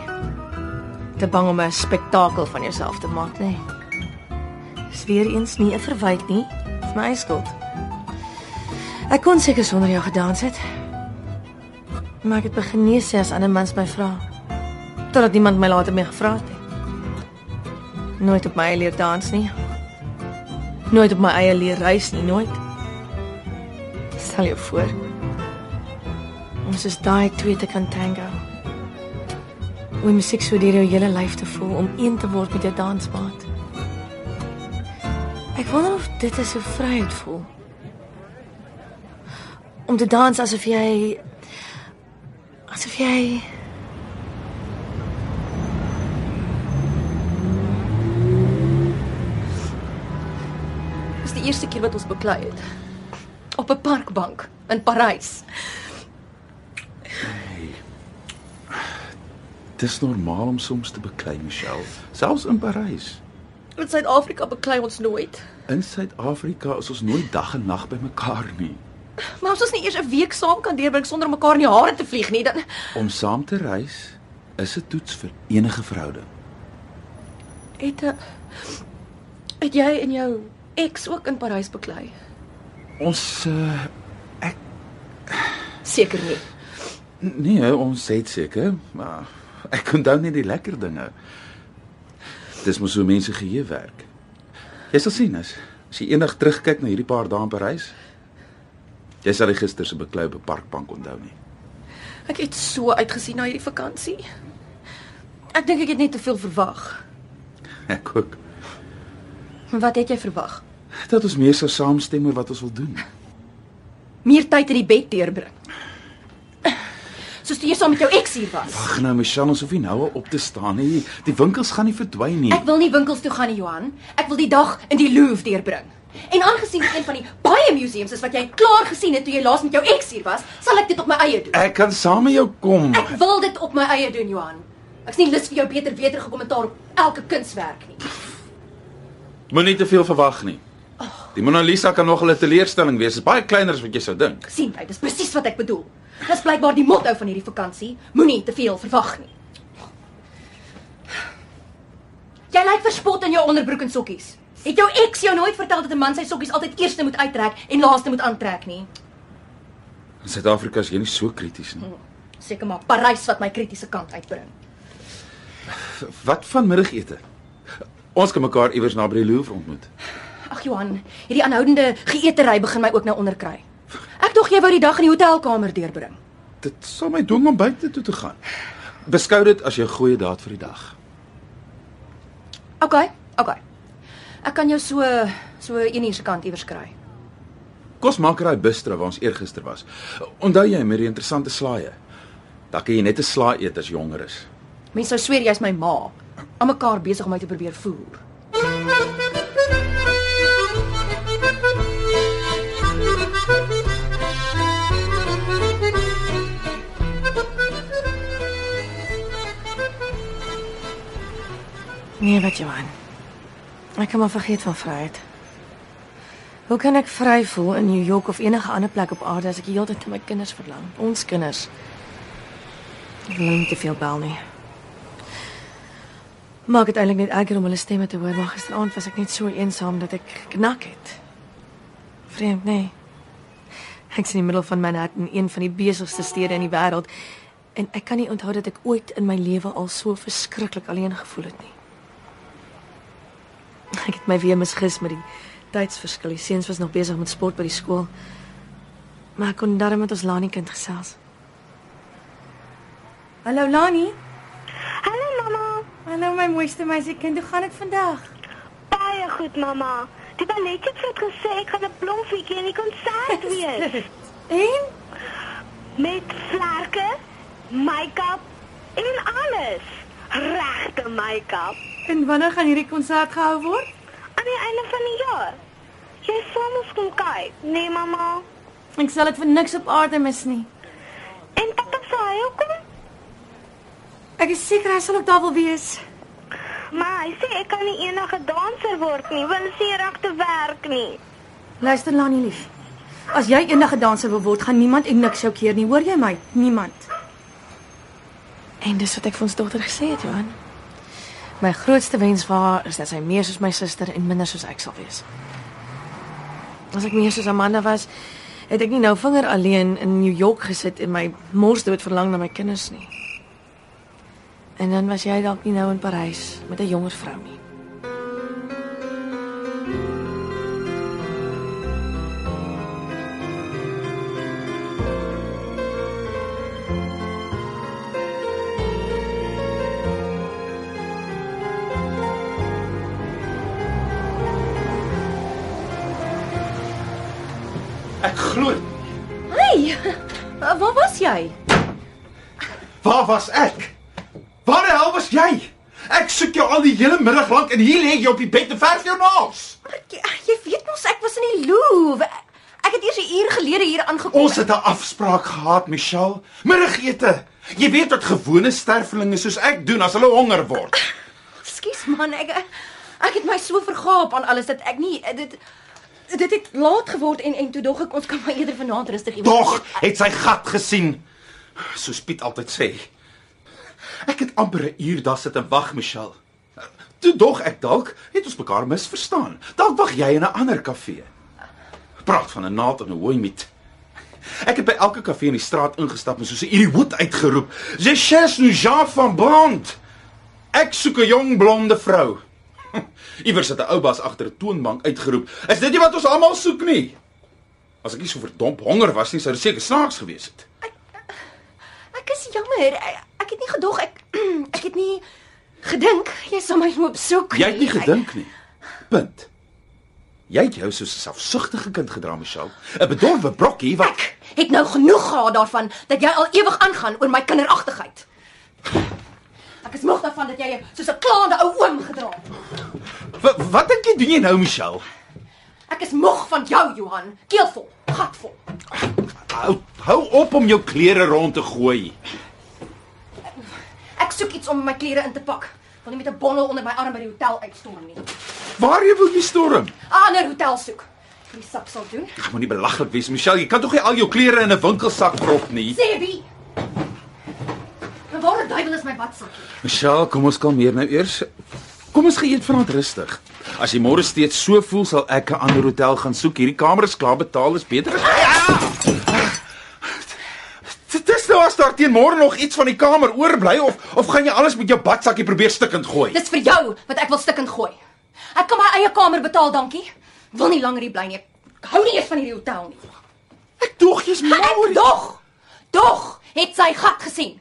[SPEAKER 4] Te bang om 'n spektakel van jouself te maak, nê? Dis weer eens nie 'n verwyte nie, dis my eie skuld. Ek kon seker sonder jou gedans het. Maar ek het begin nee sê as ander mans my vra. Totdat iemand my later mee gevra het. Nooit op my eie leer dans nie. Nooit op my eie leer reis nie, nooit. Stel jou voor. Ons is daai twee te kan tango. Om musiek so deur jou hele lyf te voel om een te word met jou dansmaat. Ek wonder of dit is hoe vryheid voel. Om te dans asof jy asof jy
[SPEAKER 3] Keer wat ons beklei het. Op 'n parkbank in Parys.
[SPEAKER 2] Dis normaal om soms te beklei, Michelle, selfs in Parys.
[SPEAKER 3] In Suid-Afrika beklei ons nooit.
[SPEAKER 2] In Suid-Afrika is ons nooit dag en nag by mekaar nie.
[SPEAKER 3] Maar as ons nie eers 'n week saam kan deurbring sonder mekaar in die hare te vlieg nie, dan
[SPEAKER 2] Om saam te reis is 'n toets vir enige verhouding.
[SPEAKER 3] Het uh, het jy en jou ex ook in Parys beklei?
[SPEAKER 2] Ons uh
[SPEAKER 3] Seker nie.
[SPEAKER 2] nee, ons het seker, maar ek onthou net die lekker dinge. Dis mos hoe mense geheue werk. Jy sal sien as as jy eendag terugkyk na hierdie paar dae in Parys, jy sal die gister se beklou op parkbank onthou nie.
[SPEAKER 3] Ek het so uitgesien na hierdie vakansie. Ek dink ek het net te veel verwag.
[SPEAKER 2] Ek ook.
[SPEAKER 3] Wat het jy verwag?
[SPEAKER 2] Dat ons meer sou saamstem oor wat ons wil doen.
[SPEAKER 3] Meer tyd in die bed deurbring. Soos toe jy saam met jou ex hier was.
[SPEAKER 2] Ag nou, Michelle, ons hoef nie nou op te staan nie. Die winkels gaan nie verdwyn nie.
[SPEAKER 3] Ek wil nie winkels toe gaan nie, Johan. Ek wil die dag in die Louvre deurbring. En aangesien dit een van die baie museums is wat jy klaar gesien het toe jy laas met jou ex hier was, sal ek dit op my eie doen.
[SPEAKER 2] Ek kan saam met jou kom.
[SPEAKER 3] Ek wil dit op my eie doen, Johan. Ek's nie lus vir jou beter weterige kommentaar op elke kunswerk nie.
[SPEAKER 2] Moenie te veel verwag nie. Die Mona Lisa kan nog 'n teleurstelling wees. Dit is baie kleiner as wat jy sou dink.
[SPEAKER 3] sien jy, dis presies wat ek bedoel. Dis blykbaar die motto van hierdie vakansie. Moenie te veel verwag nie. Jy lyk verspot in jou onderbroek en sokkies. Het jou ex jou nooit vertel dat 'n man sy sokkies altyd eers moet uittrek en laaste moet aantrek nie?
[SPEAKER 2] In Suid-Afrika is jy nie so krities nie.
[SPEAKER 3] Seker maar Parys wat my kritiese kant uitbring.
[SPEAKER 2] Wat van middagete? Ons kan mekaar iewers naby die Louvre ontmoet.
[SPEAKER 3] Ag Johan, hierdie aanhoudende geëtery begin my ook nou onderkry. Ek dog jy wou die dag in die hotelkamer deurbring.
[SPEAKER 2] Dit sal my dwing om buite toe te gaan. Beskou dit as jou goeie daad vir die dag.
[SPEAKER 3] OK, OK. Ek kan jou so so een uur se kant iewers kry.
[SPEAKER 2] Kosmakery Bistro waar ons eergister was. Onthou jy met die interessante slaaie? Daar kan jy net 'n slaai eet as jy jonger is.
[SPEAKER 3] Mense sou sweer jy's my ma. Aan mekaar besig om my te probeer voer.
[SPEAKER 4] Nee, wat Johan. Ek kan maar vergeet van vryheid. Hoe kan ek vry voel in New York of enige ander plek op aarde as ek die hele tyd na my kinders verlang? Ons kinders. Ek wil nie te veel bel nie. Maak dit eintlik net erger om hulle stemme te hoor, maar gisteraand was ek net so eensaam dat ek knak het. Vreemd, nee. Ek is in die middel van Manhattan, een van die besigste stede in die wêreld, en ek kan nie onthou dat ek ooit in my lewe al so verskriklik alleen gevoel het nie. Ek het my weer misgis met die tydsverskil. Die seuns was nog besig met sport by die skool. Maar ek kon darm met ons Lani kind gesels. Hallo Lani.
[SPEAKER 7] Hallo mamma.
[SPEAKER 4] Hallo my mooiste meisiekind. Hoe gaan dit vandag?
[SPEAKER 7] Baie goed mamma. Die balletjie het gesê ek gaan 'n blomfietjie in die konsert wees
[SPEAKER 4] En
[SPEAKER 7] met vlerke, make-up en alles. Regte make-up
[SPEAKER 4] en wanneer gaan hierdie konsert gehou word?
[SPEAKER 7] aan die einde van die jaar. Jy sal mos kom kyk, nee mamma.
[SPEAKER 4] Ek sal dit vir niks op aarde mis nie.
[SPEAKER 7] En pappa sal hy ook kom?
[SPEAKER 4] Ek is seker hy sal ook daar wil wees.
[SPEAKER 7] Maar hy sê ek kan nie enige danser word nie, want sy reg te werk nie.
[SPEAKER 4] Luister Lani lief. As jy eendag 'n danser wil word, gaan niemand en niks jou keer nie. Hoor jy my? Niemand. En dis wat ek vir ons dogter gesê het, Johan. My grootste wens vir haar is dat sy meer soos my suster en minder soos ek sal wees. As ek meer soos Amanda was, het ek nie nou vinger alleen in New York gesit en my mors dood verlang na my kinders nie. En dan was jy dalk nie nou in Parys met 'n jonger vrou nie.
[SPEAKER 3] Jy?
[SPEAKER 2] Waar was ek? Waar die hel was jy? Ek soek jou al die hele middag lank en hier lê jy op die bed en verf jou naels.
[SPEAKER 3] Jy, jy weet mos ek was in die Louvre. Ek het eers 'n uur gelede hier aangekom.
[SPEAKER 2] Ons het 'n afspraak gehad, Michelle. Middagete. Jy weet wat gewone stervelinge soos ek doen as hulle honger word.
[SPEAKER 3] Ekskuus man, ek ek het my so vergaap aan alles dat ek nie dit dit het laat geword en en toe dog ek ons kan maar eerder vanaand rustig iewers
[SPEAKER 2] Tog het sy gat gesien. Soos Piet altyd sê. Ek het amper 'n uur daar sit en wag, Michelle. Toe dog ek dalk het ons mekaar misverstaan. Dalk wag jy in 'n ander kafee. Praat van 'n naald en 'n hooimiet. Ek het by elke kafee in die straat ingestap en soos 'n idioot uitgeroep: "Je cherche nu Jean van Brandt." Ek soek 'n jong blonde vrou. Iewers het 'n ou bas agter 'n toonbank uitgeroep: "Is dit nie wat ons almal soek nie?" As ek nie so verdomp honger was nie, sou dit seker snaaks gewees het.
[SPEAKER 3] Ek is jammer. Ek, ek het nie gedog ek ek het nie gedink jy sal my loop soek.
[SPEAKER 2] Jy het nie
[SPEAKER 3] Ek-
[SPEAKER 2] gedink nie. Punt. Jy het jou soos 'n selfsugtige kind gedra, Michelle. 'n Bedorwe brokkie wat
[SPEAKER 3] Ek het nou genoeg gehad daarvan dat jy al ewig aangaan oor my kinderagtigheid. Ek is moeg daarvan dat jy jou soos 'n klaande ou oom gedra het.
[SPEAKER 2] wat, wat dink jy doen jy nou, Michelle?
[SPEAKER 3] Ek is moeg van jou, Johan. Keelvol, gatvol.
[SPEAKER 2] Hou, hou op om jou klere rond te gooi.
[SPEAKER 3] Ek soek iets om my klere in te pak. Wil nie met 'n bondel onder my arm by die hotel uitstorm nie. 'n
[SPEAKER 2] Waar jy wil jy storm?
[SPEAKER 3] Ander hotel soek. Die sap sal doen.
[SPEAKER 2] Ag, moenie belaglik wees, Michelle. Jy kan tog nie al jou klere in 'n winkelsak prop nie.
[SPEAKER 3] Sê waar die duiwel is my badsakkie?
[SPEAKER 2] Michelle, kom ons kalmeer nou eers. Kom ons geëet vanaand rustig. As jy môre steeds so voel, sal ek 'n ander hotel gaan soek. Hierdie kamer is klaar betaal, is beter as ja! Dit is nou as daar teen môre nog iets van die kamer oorbly of of gaan jy alles met jou badsakkie probeer stikkend gooi?
[SPEAKER 3] Dis vir jou wat ek wil stikkend gooi. Ek kan my eie kamer betaal, dankie. Wil nie langer hier bly nie. Ek hou nie eers van hierdie hotel nie.
[SPEAKER 2] Ek dog jy's mal.
[SPEAKER 3] dog. Dog het sy gat gesien.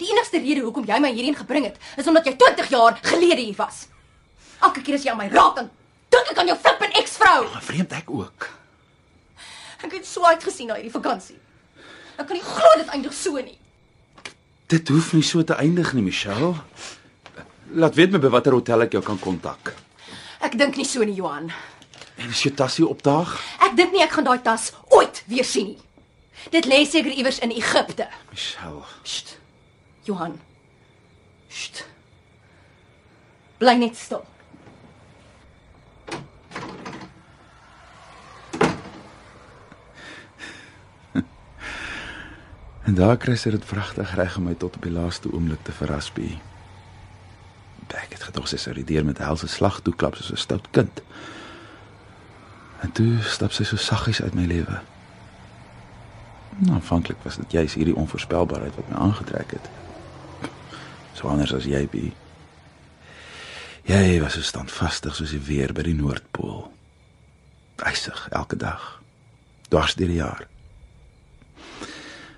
[SPEAKER 3] Die enigste rede hoekom jy my hierheen gebring het, is omdat jy 20 jaar gelede hier was. Elke keer as jy aan my raak dan dink ek aan jou flippin eksvrou.
[SPEAKER 2] Vreemd ek ook.
[SPEAKER 3] Ek het so uitgesien na hierdie vakansie. Ek kan nie glo dit eindig so nie.
[SPEAKER 2] Dit hoef nie so te eindig nie, Michelle. Laat weet my by watter hotel ek jou kan kontak.
[SPEAKER 3] Ek dink nie so nie, Johan.
[SPEAKER 2] En as jou tasse opdaag,
[SPEAKER 3] Ek dink nie ek gaan daai tas ooit weer sien nie. Dit lê seker iewers in Egipte.
[SPEAKER 2] Michelle.
[SPEAKER 3] Sst. Johan. Sst. Bly net stil.
[SPEAKER 2] En daar kry sy dit vragtig reg om my tot op die laaste oomblik te verras by. Ek het gedog sy sou die deur met helse slag toe klap soos 'n stout kind. En toe stap sy so saggies uit my lewe. Nou, aanvanklik was dit juis hierdie onvoorspelbaarheid wat my aangetrek het. So anders as jy by. Jy was so standvastig soos die weer by die Noordpool. Ysig elke dag. Dwars deur die jaar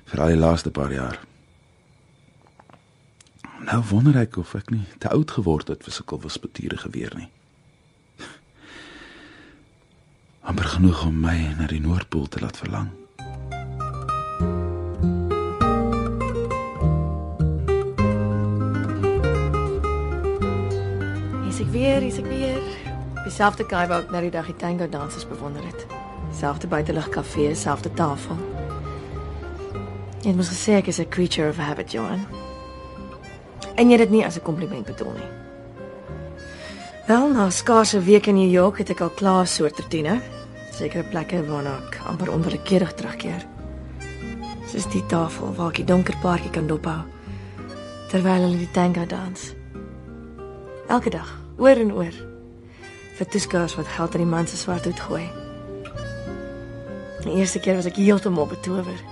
[SPEAKER 2] vir al die laaste paar jaar. Nou wonder ek of ek nie te oud geword het vir sulke wispelturige weer nie. amper genoeg om my na die Noordpool te laat verlang.
[SPEAKER 4] Weer, hier's ek weer. Dieselfde kaai waar ek nou die dag die tango dansers bewonder het. Selfde buitelug kafee, selfde tafel. Jy het mos gesê ek is 'n creature of habit, Johan. En jy het dit nie as 'n kompliment bedoel nie. Wel, na skaars 'n week in New York het ek al klaar soort rotine. Sekere plekke waarna ek amper onwillekeurig terugkeer. Soos die tafel waar ek die donker paartjie kan dophou terwyl hulle die tango dans. Elke dag, oor en oor. Vir toeskouers wat geld aan die man se swart hoed gooi. Die eerste keer was ek heeltemal betower.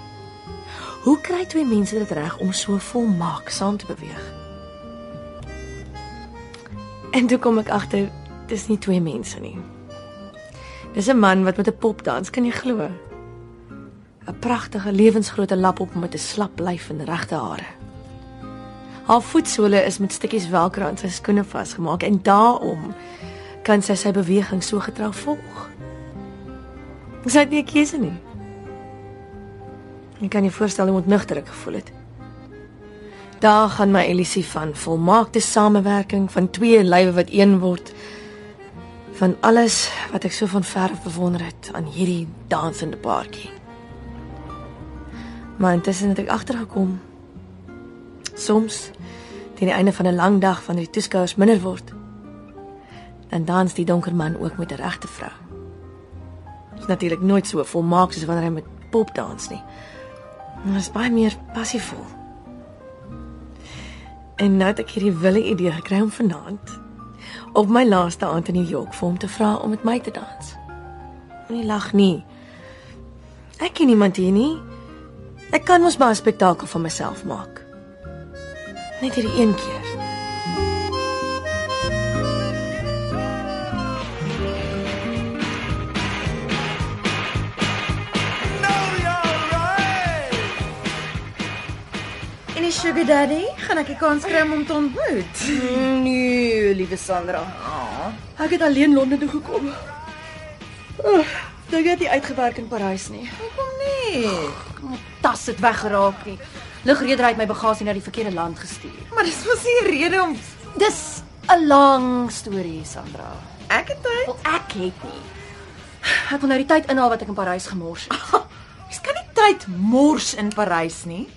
[SPEAKER 4] Hoe kry twee mense dit reg om so volmaak saam te beweeg? En toe kom ek agter dis nie twee mense nie. Dis 'n man wat met 'n pop dans, kan jy glo? 'n Pragtige lewensgrootte lap op met 'n slap lyf en regte hare. Haar voetsole is met stukkies velcro aan sy skoene vasgemaak en daarom kan sy sy beweging so getrou volg. Sy het nie 'n keuse nie. Ek kan jy voorstel hoe ontnugter ek gevoel het. Daar gaan my illusie van volmaakte samewerking van twee lywe wat een word van alles wat ek so van ver af bewonder het aan hierdie dansende paartjie. Maar intussen het ek agtergekom soms teen die einde van 'n lang dag wanneer die toeskouers minder word dan dans die donker man ook met 'n regte vrou. Dit is natuurlik nooit so volmaak soos wanneer hy met pop dans nie. Maar dit is baie meer passievol. En nou het ek hierdie wille idee gekry om vanaand op my laaste aand in New York vir hom te vra om met my te dans. Moenie lag nie. Ek ken niemand hier nie. Ek kan mos maar 'n spektakel van myself maak. Net hierdie een keer.
[SPEAKER 5] En die sugar daddy, gaan ek die kans kry om hom te ontmoet?
[SPEAKER 3] Nee, liewe Sandra.
[SPEAKER 4] Ek het alleen Londen toe gekom. Oh, Dink jy het uitgewerk in Parys nie?
[SPEAKER 5] Hoekom nie?
[SPEAKER 3] My tas het weggeraak nie. Lugreder het my bagasie na die verkeerde land gestuur.
[SPEAKER 5] Maar dis mos nie 'n rede om
[SPEAKER 3] Dis 'n lang storie, Sandra.
[SPEAKER 5] ek het tyd.
[SPEAKER 3] Wel ek het nie. Ek wil nou die tyd inhaal wat ek in Parys gemors het.
[SPEAKER 5] Jy kan nie tyd mors in Parys nie.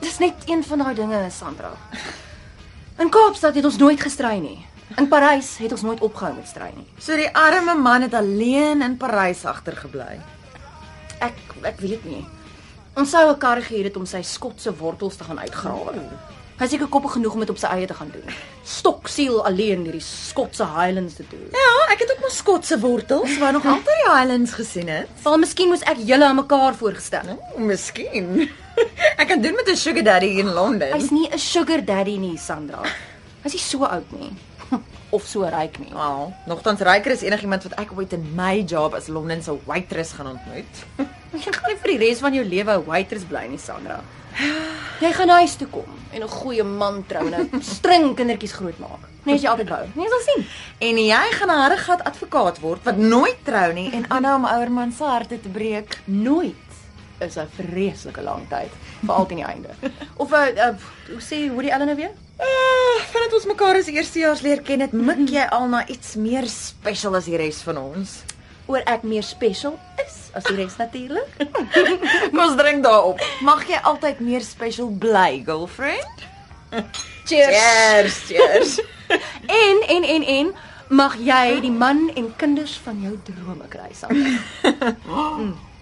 [SPEAKER 3] Dis net een van daai dinge, Sandra. In Kaapstad het ons nooit gestry nie. In Parys het ons nooit opgehou met stry nie.
[SPEAKER 5] So die arme man het alleen in Parys agtergebly.
[SPEAKER 3] Ek ek weet nie. Ons sou 'n kar gehuur het om sy skotse wortels te gaan uitgrawe. Hy is seker koppig genoeg om dit op sy eie te gaan doen. Stoksiel alleen hierdie Skotse Highlands te doen.
[SPEAKER 5] Ja, ek het ook mos Skotse wortels, waar nog altyd die Highlands gesien het.
[SPEAKER 3] Wel, miskien moes ek julle aan mekaar voorgestel.
[SPEAKER 5] O, miskien. Ek kan doen met 'n sugar daddy in Londen.
[SPEAKER 3] Hy's nie 'n sugar daddy nie, Sandra. Hy's nie so oud nie. Of so ryk nie.
[SPEAKER 5] Wel, nogtans ryker is enigiemand wat ek ooit in my job as Londen se waitress gaan ontmoet.
[SPEAKER 3] Jy gaan nie vir die res van jou lewe 'n waitress bly nie, Sandra. Jy gaan huis toe kom en 'n goeie man trou en 'n string kindertjies grootmaak. Nee, as jy altyd wou. Nee, sal sien.
[SPEAKER 5] En jy gaan 'n hardegat advokaat word wat nooit trou nie en aanhou om ouer man se harte te breek.
[SPEAKER 3] Nooit is 'n vreeslike lang tyd, veral teen die einde. Of 'n uh, uh, hoe sê Woody Allen nou weer?
[SPEAKER 5] Uh, vandat ons mekaar as eerstejaars leer ken, het mik jy al na iets meer special as die res van ons.
[SPEAKER 3] Oor ek meer special is as die res natuurlik.
[SPEAKER 5] Kom ons drink daarop. Mag jy altyd meer special bly, girlfriend?
[SPEAKER 3] Cheers.
[SPEAKER 5] Cheers, cheers.
[SPEAKER 3] En en en en mag jy die man en kinders van jou drome kry, Sandra.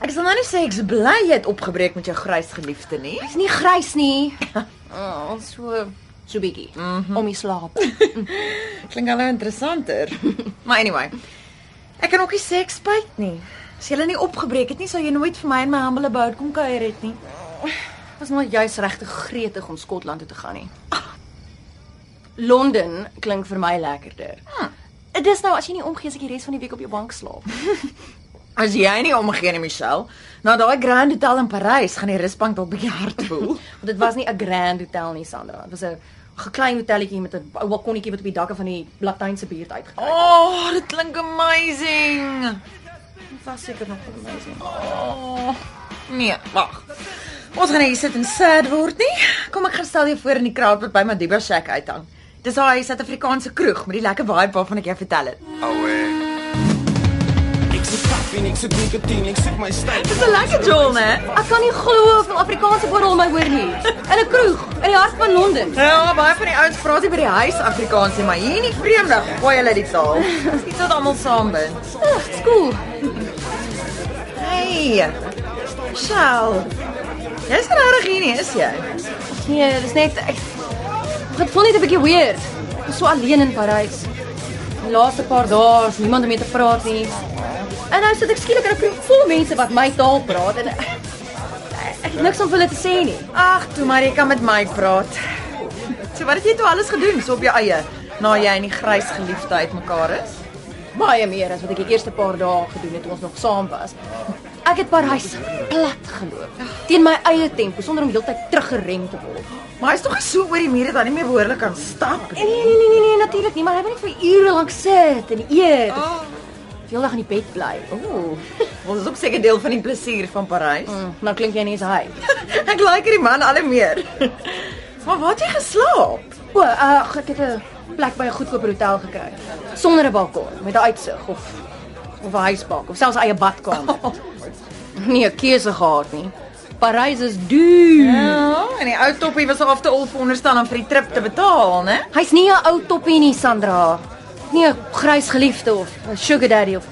[SPEAKER 5] Ek sal nou nie sê ek's bly jy het opgebreek met jou grys geliefde nie.
[SPEAKER 3] Hy's nie grys nie. Oh, so so bietjie mm -hmm. om die slaap.
[SPEAKER 5] Klink al nou interessanter. maar anyway. Ek kan ook nie sê ek spyt nie. As jy nie opgebreek het nie, sou jy nooit vir my in my humble abode kom kuier het nie.
[SPEAKER 3] was nooit juis regtig gretig om Skotland toe te gaan nie. Londen klink vir my lekkerder. Dit is nou as jy nie omgee as ek die res van die week op jou bank slaap.
[SPEAKER 5] As jy nie omgee nie, Michelle, na daai Grand Hotel in Parys gaan die rusbank dalk bietjie hard voel.
[SPEAKER 3] Want dit was nie 'n grand hotel nie, Sandra. Dit was 'n geklein hotelletjie met 'n ou balkonnetjie wat op die dakke van die Latynse buurt uitgekyk.
[SPEAKER 5] oh, dit klink amazing.
[SPEAKER 3] Dit was seker nog amazing.
[SPEAKER 5] Oh. Nee, wag. Ons gaan hier sit en sad word nie. Kom ek gaan stel jou voor in die crowd wat by Madiba Shack uithang. Dis daai Suid-Afrikaanse kroeg met die lekker vibe waarvan ek jou vertel het.
[SPEAKER 8] Ik zit koffie, ik zit nicotine, ik zit mijn stijl.
[SPEAKER 5] Dis 'n lekker jol, né?
[SPEAKER 3] Ek kan nie glo hoeveel Afrikaanse om my hoor nie. In 'n kroeg in die hart van Londen.
[SPEAKER 5] Ja, baie van die ouens praat hier by die huis Afrikaans, nie, maar hier in die vreemde gooi hulle die taal. Dis wat almal saambind.
[SPEAKER 3] Ag, skool.
[SPEAKER 5] Hey. Michelle. Jy's regtig hier nie, is jy?
[SPEAKER 3] Nee, dis net ek Dit voel net 'n bietjie weird. Ek so alleen in Parys. Die laaste paar dae is niemand om mee te praat nie. En nou sit ek skielik in 'n kroeg vol mense wat my taal praat en ek het niks om vir hulle te sê nie.
[SPEAKER 5] Ag, toe maar jy kan met my praat. So wat het jy toe alles gedoen so op jou eie na jy en die grys geliefde uitmekaar is?
[SPEAKER 3] Baie meer as wat ek die eerste paar dae gedoen het toe ons nog saam was. Ek het Parys plat geloop teen my eie tempo sonder om heeltyd teruggerem te word.
[SPEAKER 5] Maar hy's tog so oor die mure dat hy nie meer behoorlik kan stap
[SPEAKER 3] Nee
[SPEAKER 5] nie.
[SPEAKER 3] nee nee nee, nee natuurlik nie, maar hy wil net vir ure lank sit en eet. Oh. Heeldag in die bed bly.
[SPEAKER 5] Ooh. Ons is ook seker deel van die plesier van Parys.
[SPEAKER 3] Mm, nou klink jy nie eens hy.
[SPEAKER 5] Ek like hierdie man al hoe meer. Maar waar het jy geslaap?
[SPEAKER 3] O, uh, ek het 'n plek by 'n goedkoop hotel gekry sonder 'n balkon met 'n uitsig of of 'n huisbak of selfs eie badkamer. Nee, 'n keuse gehad nie. Parys is duur.
[SPEAKER 5] Ja, en die ou toppie was af te al veronderstel om vir die trip te betaal, né?
[SPEAKER 3] Hy's nie 'n ou toppie nie, Sandra. Nie 'n grys geliefde of 'n sugar daddy of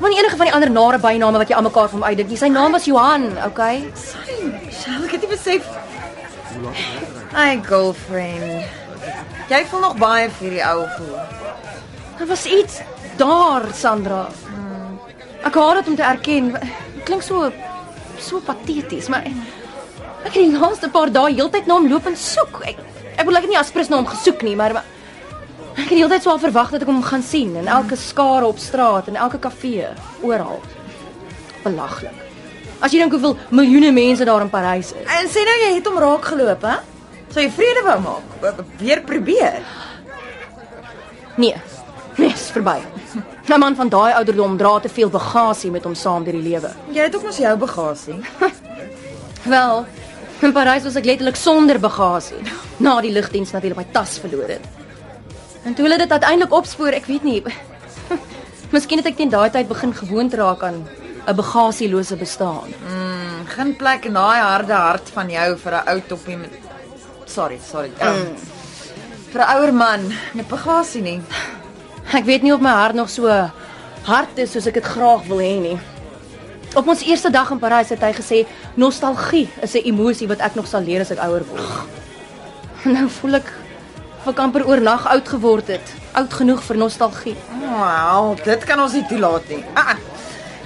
[SPEAKER 3] maar nie enige van die ander nare byname wat jy aan mekaar van hom uitdink nie. Sy naam was Johan, okay?
[SPEAKER 5] Michelle, ek het nie besef. Hi, girlfriend. Jy voel nog baie vir die ou voel.
[SPEAKER 3] Daar was iets daar, Sandra. Ek haat dit om te erken. Dit klink so so pateties, maar ek het die laaste paar dae heeltyd na hom loop en soek. Ek ek wil ek het nie aspres na hom gesoek nie, maar, maar ek het heeltyd so al verwag dat ek hom gaan sien in elke skare op straat en elke kafee, oral. Belaglik. As jy dink hoeveel miljoene mense daar in Parys is.
[SPEAKER 5] En sê nou jy het hom raak geloop, hè? Sou jy vrede wou maak? Weer probeer.
[SPEAKER 3] Nee. Nee, is verby. 'n Man van daai ouderdom dra te veel bagasie met hom saam deur die lewe.
[SPEAKER 5] Jy het ook mos jou bagasie.
[SPEAKER 3] Wel, in Parys was ek letterlik sonder bagasie. Na die lugdiens natuurlik my tas verloor het. En toe hulle dit uiteindelik opspoor, ek weet nie. Miskien het ek teen daai tyd begin gewoond raak aan 'n bagasielose bestaan.
[SPEAKER 5] Geen plek in daai harde hart van jou vir 'n ou toppie met Sorry, sorry. Um, vir 'n ouer man met bagasie nie.
[SPEAKER 3] Ek weet nie of my hart nog so hard is soos ek dit graag wil hê nie. Op ons eerste dag in Parys het hy gesê nostalgie is 'n emosie wat ek nog sal leer as ek ouer word. Nou voel ek of ek amper oornag oud geword het. Oud genoeg vir nostalgie.
[SPEAKER 5] Wow, dit kan ons nie toelaat nie. Ah, ah.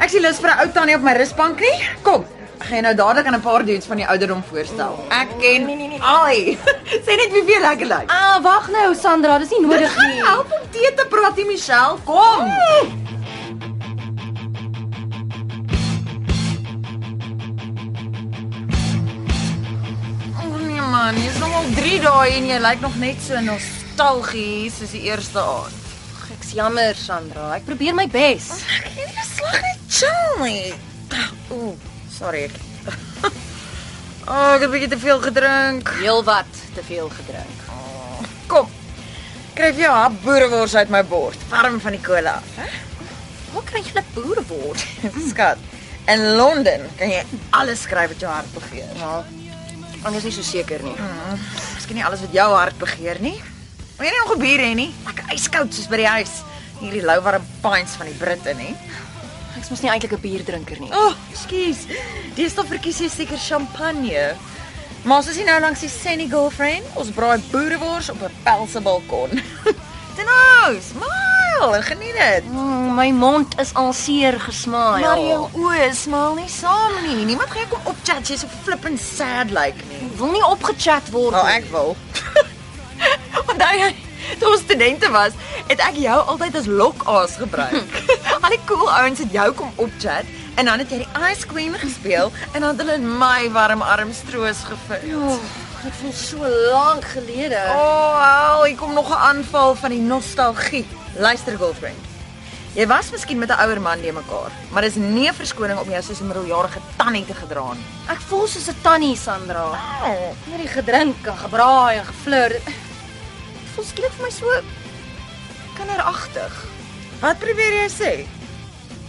[SPEAKER 5] ek sien lus vir 'n ou tannie op my rusbank nie. Kom. Gaan jou nou dadelik aan 'n paar dudes van die ouderdom voorstel. Ek ken ai. Sê net wie vir lekker lyk.
[SPEAKER 3] Ah, wag nou Sandra, dis nie nodig nie.
[SPEAKER 5] Help om tee te praat, die Michelle. Kom. Oh nee man, jy's nog al 3 dae en jy lyk nog net so nostalgies soos die eerste aand.
[SPEAKER 3] Ek's jammer Sandra. Ek probeer my bes.
[SPEAKER 5] Ek het nie slag net chill nie. Ooh, sorry. Oh, ek het 'n bietjie te veel gedrink.
[SPEAKER 3] Heelwat te veel gedrink.
[SPEAKER 5] Kom. Kryf jou hap boerewors uit my bord. Warm van die kolle af, hè?
[SPEAKER 3] Waar kry jy 'n boereword?
[SPEAKER 5] Skat. In Londen kan jy alles skryf wat jou hart begeer.
[SPEAKER 3] Ja. Ek is nie so seker nie.
[SPEAKER 5] Miskien nie alles wat jou hart begeer nie. Maar jy nie ongebier hê nie. Lekker yskoud soos by die huis. Hierdie lou warm pints van die Britte nie.
[SPEAKER 3] Ek's mos nie eintlik 'n bierdrinker nie.
[SPEAKER 5] O, oh. Dis tog verkies jy seker champagne. Maar ons is hier nou langs die Sunny Girlfriend. Ons braai boerewors op 'n pelse balkon. Dit nou, smile en geniet dit.
[SPEAKER 3] Mm, my mond is al seer gesmaai.
[SPEAKER 5] Maar jou oë smil nie saam nie. Niemand gaan jou kom opchat jy so flippend sad lyk like nie.
[SPEAKER 3] wil nie opgechat word.
[SPEAKER 5] Oh, ek wil. Onthou jy, toe ons studente was, het ek jou altyd as lokaas gebruik. Al die cool ouens het jou kom opchat en dan het jy die Ice Queen gespeel en dan het hulle in my warm arms troos gevul.
[SPEAKER 3] Oh, dit voel so lank gelede.
[SPEAKER 5] O, oh, hou, hier kom nog 'n aanval van die nostalgie. Luister girlfriend. Jy was miskien met 'n ouer man die mekaar, maar dis nie 'n verskoning om jou soos 'n middeljarige tannie te gedra nie.
[SPEAKER 3] Ek voel soos 'n tannie, Sandra. Net die gedrink en gebraai en geflirt. Voel skielik vir my so kinderagtig.
[SPEAKER 5] Wat probeer jy sê?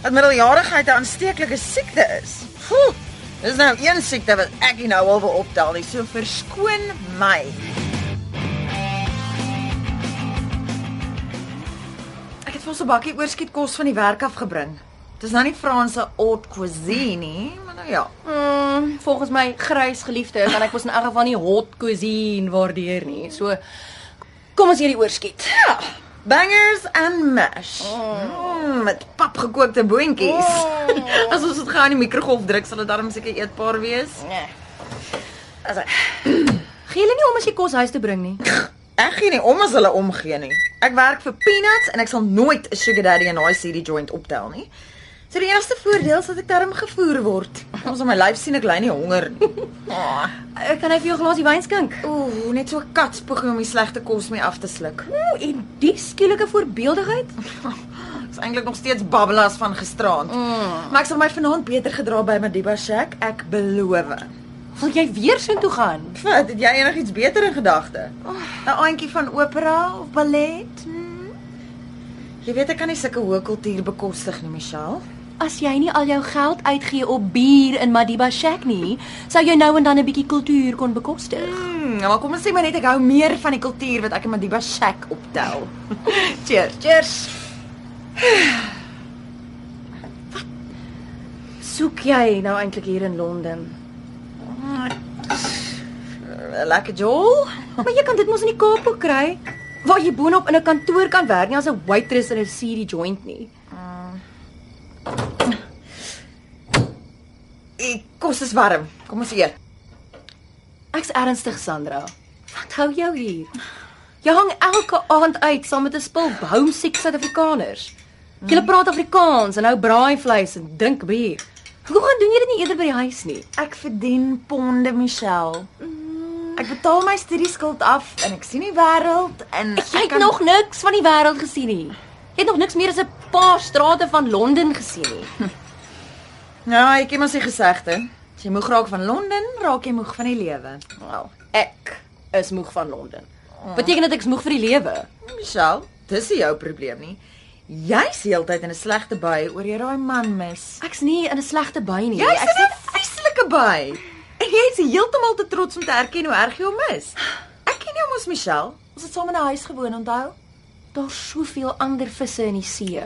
[SPEAKER 5] Dat middeljarigheid 'n aansteeklike siekte is. Foe, dis nou een siekte wat ek nie nou al wil optel nie, so verskoon my. Ek het vir ons 'n bakkie oorskietkos van die werk af gebring. Dis nou nie Franse haute cuisine nie, maar nou ja.
[SPEAKER 3] Mm, volgens my grys geliefde kan ek mos in elk geval nie hot cuisine waardeer nie. So kom ons hierdie oorskiet.
[SPEAKER 5] Ja, bangers and mash. Mm, met papgekookte boontjies. As ons dit gou in die mikrogolf druk, sal dit darm seker eetbaar wees.
[SPEAKER 3] Nee.
[SPEAKER 5] As ek
[SPEAKER 3] Gee julle nie om as jy kos huis toe bring nie.
[SPEAKER 5] Ek gee nie om as hulle omgee nie. Ek werk vir peanuts en ek sal nooit 'n sugar daddy en daai CD joint optel nie. So die enigste voordeel is dat ek darm gevoer word. Ons op my lyf sien ek ly nie honger nie. Oh,
[SPEAKER 3] Ek kan hy vir jou 'n glasie wyn skink.
[SPEAKER 5] Ooh, net so 'n katspoging om die slegte kos mee af te sluk.
[SPEAKER 3] Ooh, en die skielike voorbeeldigheid?
[SPEAKER 5] Ek's eintlik nog steeds babbelas van gisteraand. Mm. Maar ek sal my vanaand beter gedra by Madiba Shack, ek beloof.
[SPEAKER 3] Wil jy weer soontoe gaan?
[SPEAKER 5] Wat, het jy enigiets beter in gedagte? 'n Aantjie van opera of ballet? Hmm? Jy weet ek kan nie sulke hoë kultuur bekostig nie, Michelle.
[SPEAKER 3] As jy nie al jou geld uitgee op bier in Madiba Shack nie, sou jy nou en dan 'n bietjie kultuur kon bekostig.
[SPEAKER 5] Hmm, maar kom ons sê maar net ek hou meer van die kultuur wat ek in Madiba Shack optel. Cheers.
[SPEAKER 3] Cheers. Soek jy nou eintlik hier in Londen?
[SPEAKER 5] 'n lekker jol.
[SPEAKER 3] Maar jy kan dit mos in die Kaap kry. Waar jy boonop in 'n kantoor kan werk, nie as 'n waitress in 'n CD joint nie.
[SPEAKER 5] Die kos is warm. Kom ons eet.
[SPEAKER 3] Ek's ernstig, Sandra. Wat hou jou hier? Jy hang elke aand uit saam met 'n spul homesick Suid-Afrikaners. Julle praat Afrikaans en hou braaivleis en dink bier. Hoekom gaan doen jy dit nie eerder by die huis nie?
[SPEAKER 5] Ek verdien ponde, Michelle. Ek betaal my studieskuld af en ek sien die wêreld en
[SPEAKER 3] Jy het nog niks van die wêreld gesien nie. Jy het nog niks meer as 'n paar strate van Londen gesien nie.
[SPEAKER 5] Ja, ek het mos die gesegde. As jy moeg raak van Londen, raak jy moeg van die lewe.
[SPEAKER 3] Wel, ek is moeg van Londen. Beteken dit ek's moeg vir die lewe?
[SPEAKER 5] Michelle, dis nie jou probleem nie. Jy's heeltyd in 'n slegte bui oor jy daai man mis.
[SPEAKER 3] Ek's nie in 'n slegte by nie.
[SPEAKER 5] Jy's
[SPEAKER 3] Ek
[SPEAKER 5] in 'n vieslike bui. En jy's heeltemal te trots om te erken hoe erg jy hom mis. Ek ken jou mos, Michelle. Ons het saam in 'n huis gewoon, onthou?
[SPEAKER 3] Daar's soveel ander visse in die see.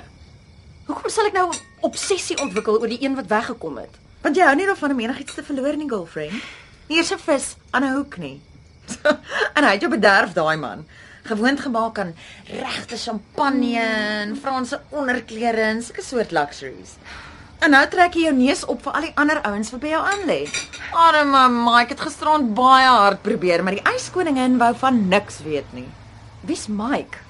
[SPEAKER 3] Hoekom sal ek nou 'n obsessie ontwikkel oor die een wat weggekom het?
[SPEAKER 5] Want jy hou nie daarvan om enigiets te verloor nie, girlfriend. Hier's 'n vis aan 'n hoek nie. en hy het jou bederf daai man. Gewoond gemaak aan regte champagne en Franse onderklere en sulke soort luxuries. En nou trek jy jou neus op vir al die ander ouens wat by jou aan lê. Arme Mike het gisterand baie hard probeer, maar die yskoningin wou van niks weet nie.
[SPEAKER 3] Wie's Mike?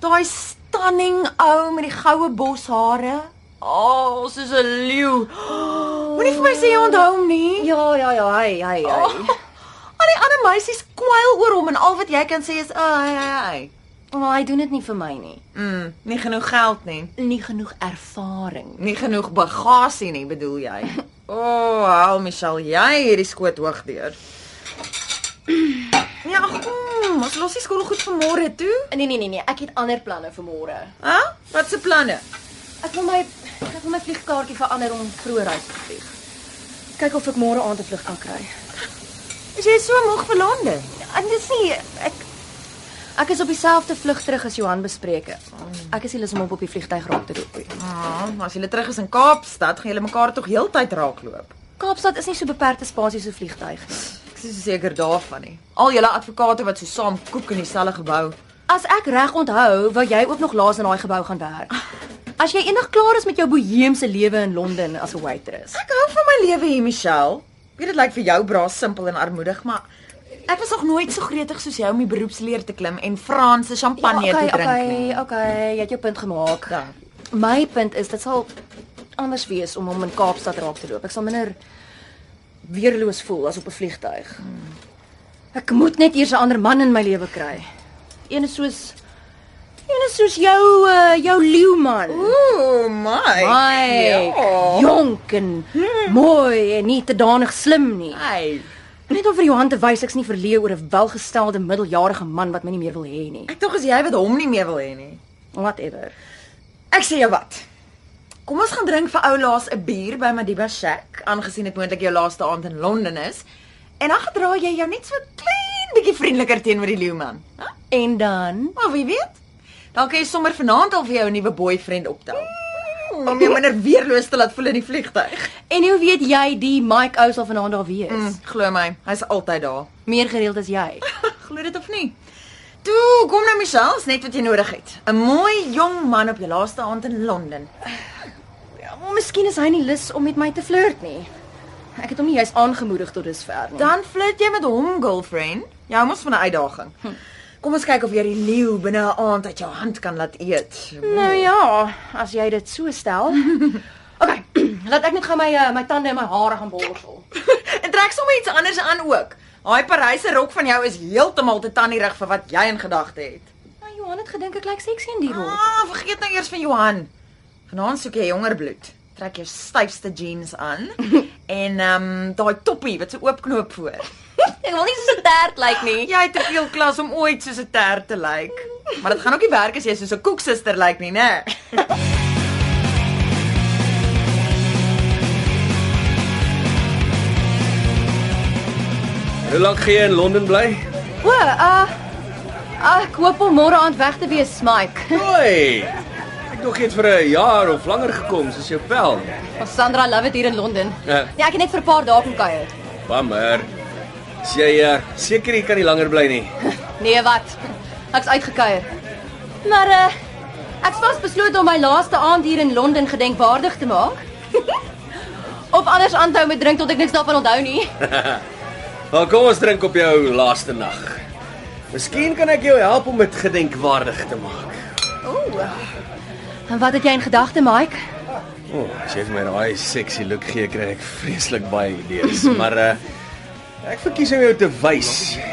[SPEAKER 5] Daai stunning ou met die goue boshare. O, oh, soos 'n leeu. Moenie vir my sê jy onthou hom nie.
[SPEAKER 3] Ja, ja, ja, hy, hy, hy.
[SPEAKER 5] Oh, al die ander meisies kwyl oor hom en al wat jy kan sê is, "Ag, oh, hy, hy."
[SPEAKER 3] Maar hy doen dit nie vir my nie.
[SPEAKER 5] Mm, nie genoeg geld nie.
[SPEAKER 3] Nie genoeg ervaring.
[SPEAKER 5] Nie genoeg bagasie nie, bedoel jy? O, oh, hou Michelle, jy hierdie skoot hoog deur. Ja, kom, ons los die skool goed vir môre toe.
[SPEAKER 3] Nee nee nee nee, ek het ander planne vir môre.
[SPEAKER 5] Hæ? Wat se planne?
[SPEAKER 3] Ek wil my ek wil my vliegkaartjie verander om vroeër huis te vlieg. Kyk of ek môre aand 'n vlug kan kry.
[SPEAKER 5] Is jy so moeg vir Londen?
[SPEAKER 3] En dis nie ek ek is op dieselfde vlug terug as Johan bespreek. Ek is nie lus om hom op die vliegtyg raak te loop nie.
[SPEAKER 5] Ah, as jy terug is in Kaapstad, gaan julle mekaar tog heeltyd raakloop.
[SPEAKER 3] Kaapstad is nie so beperkte spasie so vliegtyg nie.
[SPEAKER 5] Ek is so seker daarvan nie. Al julle advokate wat so saam koek in dieselfde gebou.
[SPEAKER 3] As ek reg onthou, wou jy ook nog laas in daai gebou gaan werk. As jy eendag klaar is met jou boheemse lewe in Londen as 'n waitress.
[SPEAKER 5] Ek hou van my lewe hier, Michelle. Weet dit lyk vir jou bra simpel en armoedig, maar ek was nog nooit so gretig soos jy om die beroepsleer te klim en Franse champagne
[SPEAKER 3] ja, okay,
[SPEAKER 5] te drink
[SPEAKER 3] okay,
[SPEAKER 5] nie.
[SPEAKER 3] Okay, jy het jou punt gemaak.
[SPEAKER 5] Ja.
[SPEAKER 3] My punt is dit sal anders wees om hom in Kaapstad raak te loop. Ek sal minder weerloos voel as op 'n vliegtyg. Hmm. Ek moet net eers 'n ander man in my lewe kry. Een is soos een is soos jou uh, jou leeuman.
[SPEAKER 5] Ooh, my.
[SPEAKER 3] My
[SPEAKER 5] Ja.
[SPEAKER 3] jonk en mooi en nie te danig slim nie.
[SPEAKER 5] Hey.
[SPEAKER 3] Net om vir Johan te wys ek's nie verleë oor 'n welgestelde middeljarige man wat my nie meer wil hê nie.
[SPEAKER 5] Ek tog as jy wat hom nie meer wil hê nie.
[SPEAKER 3] Whatever.
[SPEAKER 5] Ek sê jou wat. Kom ons gaan drink vir ou laas 'n bier by Madiba Shack, aangesien dit moontlik jou laaste aand in Londen is. En dan gedra jy jou net so klein bietjie vriendeliker teenoor die leeuman. Hæ?
[SPEAKER 3] En dan
[SPEAKER 5] Maar wie weet? Dan kan jy sommer vanaand al vir jou 'n nuwe boyfriend optel. Om jou minder weerloos te laat voel in die vliegtyg.
[SPEAKER 3] En hoe weet jy die Mike ou sal vanaand daar wees?
[SPEAKER 5] Mm, glo my, hy's altyd daar.
[SPEAKER 3] Meer gereeld as jy.
[SPEAKER 5] Glo dit of nie? Toe, kom nou Michelle, net wat jy nodig het. 'n Mooi jong man op jou laaste aand in Londen.
[SPEAKER 3] Maar miskien is hy nie lus om met my te flirt nie. Ek het hom nie juis aangemoedig tot dusver nie.
[SPEAKER 5] Dan flirt jy met hom, girlfriend. Jy mos van 'n uitdaging. Kom ons kyk of jy die leeu binne 'n aand uit jou hand kan laat eet.
[SPEAKER 3] Nou ja, as jy dit so stel. OK, laat ek net gou my uh, my tande en my hare gaan borsel.
[SPEAKER 5] En trek sommer iets anders aan ook. Daai Paryse rok van jou is heeltemal te tannierig vir wat jy in gedagte het.
[SPEAKER 3] Maar Johan het gedink ek lyk sexy in die rok.
[SPEAKER 5] Ah, vergeet nou eers van Johan. Vanaand soek jy jonger bloed. Trek jou styfste jeans aan en ehm um, daai toppie wat so oopknoop voor.
[SPEAKER 3] Ek wil nie so 'n tert lyk nie.
[SPEAKER 5] Jy het te veel klas om ooit soos 'n tert te lyk. Maar dit gaan ook nie werk as jy soos 'n koeksuster lyk nie, né?
[SPEAKER 9] Hoe lank gaan jy in Londen bly?
[SPEAKER 3] O, uh ek hoop om môre aand weg te wees, Mike.
[SPEAKER 9] Hoi. Ek jy het vir 'n jaar of langer gekom soos jou pel.
[SPEAKER 3] Ons Sandra love it hier in Londen.
[SPEAKER 9] Ja.
[SPEAKER 3] Ja, ek het net vir 'n paar dae kom kuier.
[SPEAKER 9] Bammer. As jy uh, seker jy kan nie langer bly nie.
[SPEAKER 3] Nee, wat? Ek's uitgekuier. Maar uh ek's vasbeslote om my laaste aand hier in Londen gedenkwaardig te maak. of anders aanhou met drink tot ek niks daarvan onthou nie.
[SPEAKER 9] Maar kom ons drink op jou laaste nag. Miskien kan ek jou help om dit gedenkwaardig te maak.
[SPEAKER 3] Ooh. En wat het jy in gedagte, Mike?
[SPEAKER 9] O, oh, as jy vir my daai sexy look gee, kry ek vreeslik baie idees, maar uh ek verkies om jou te wys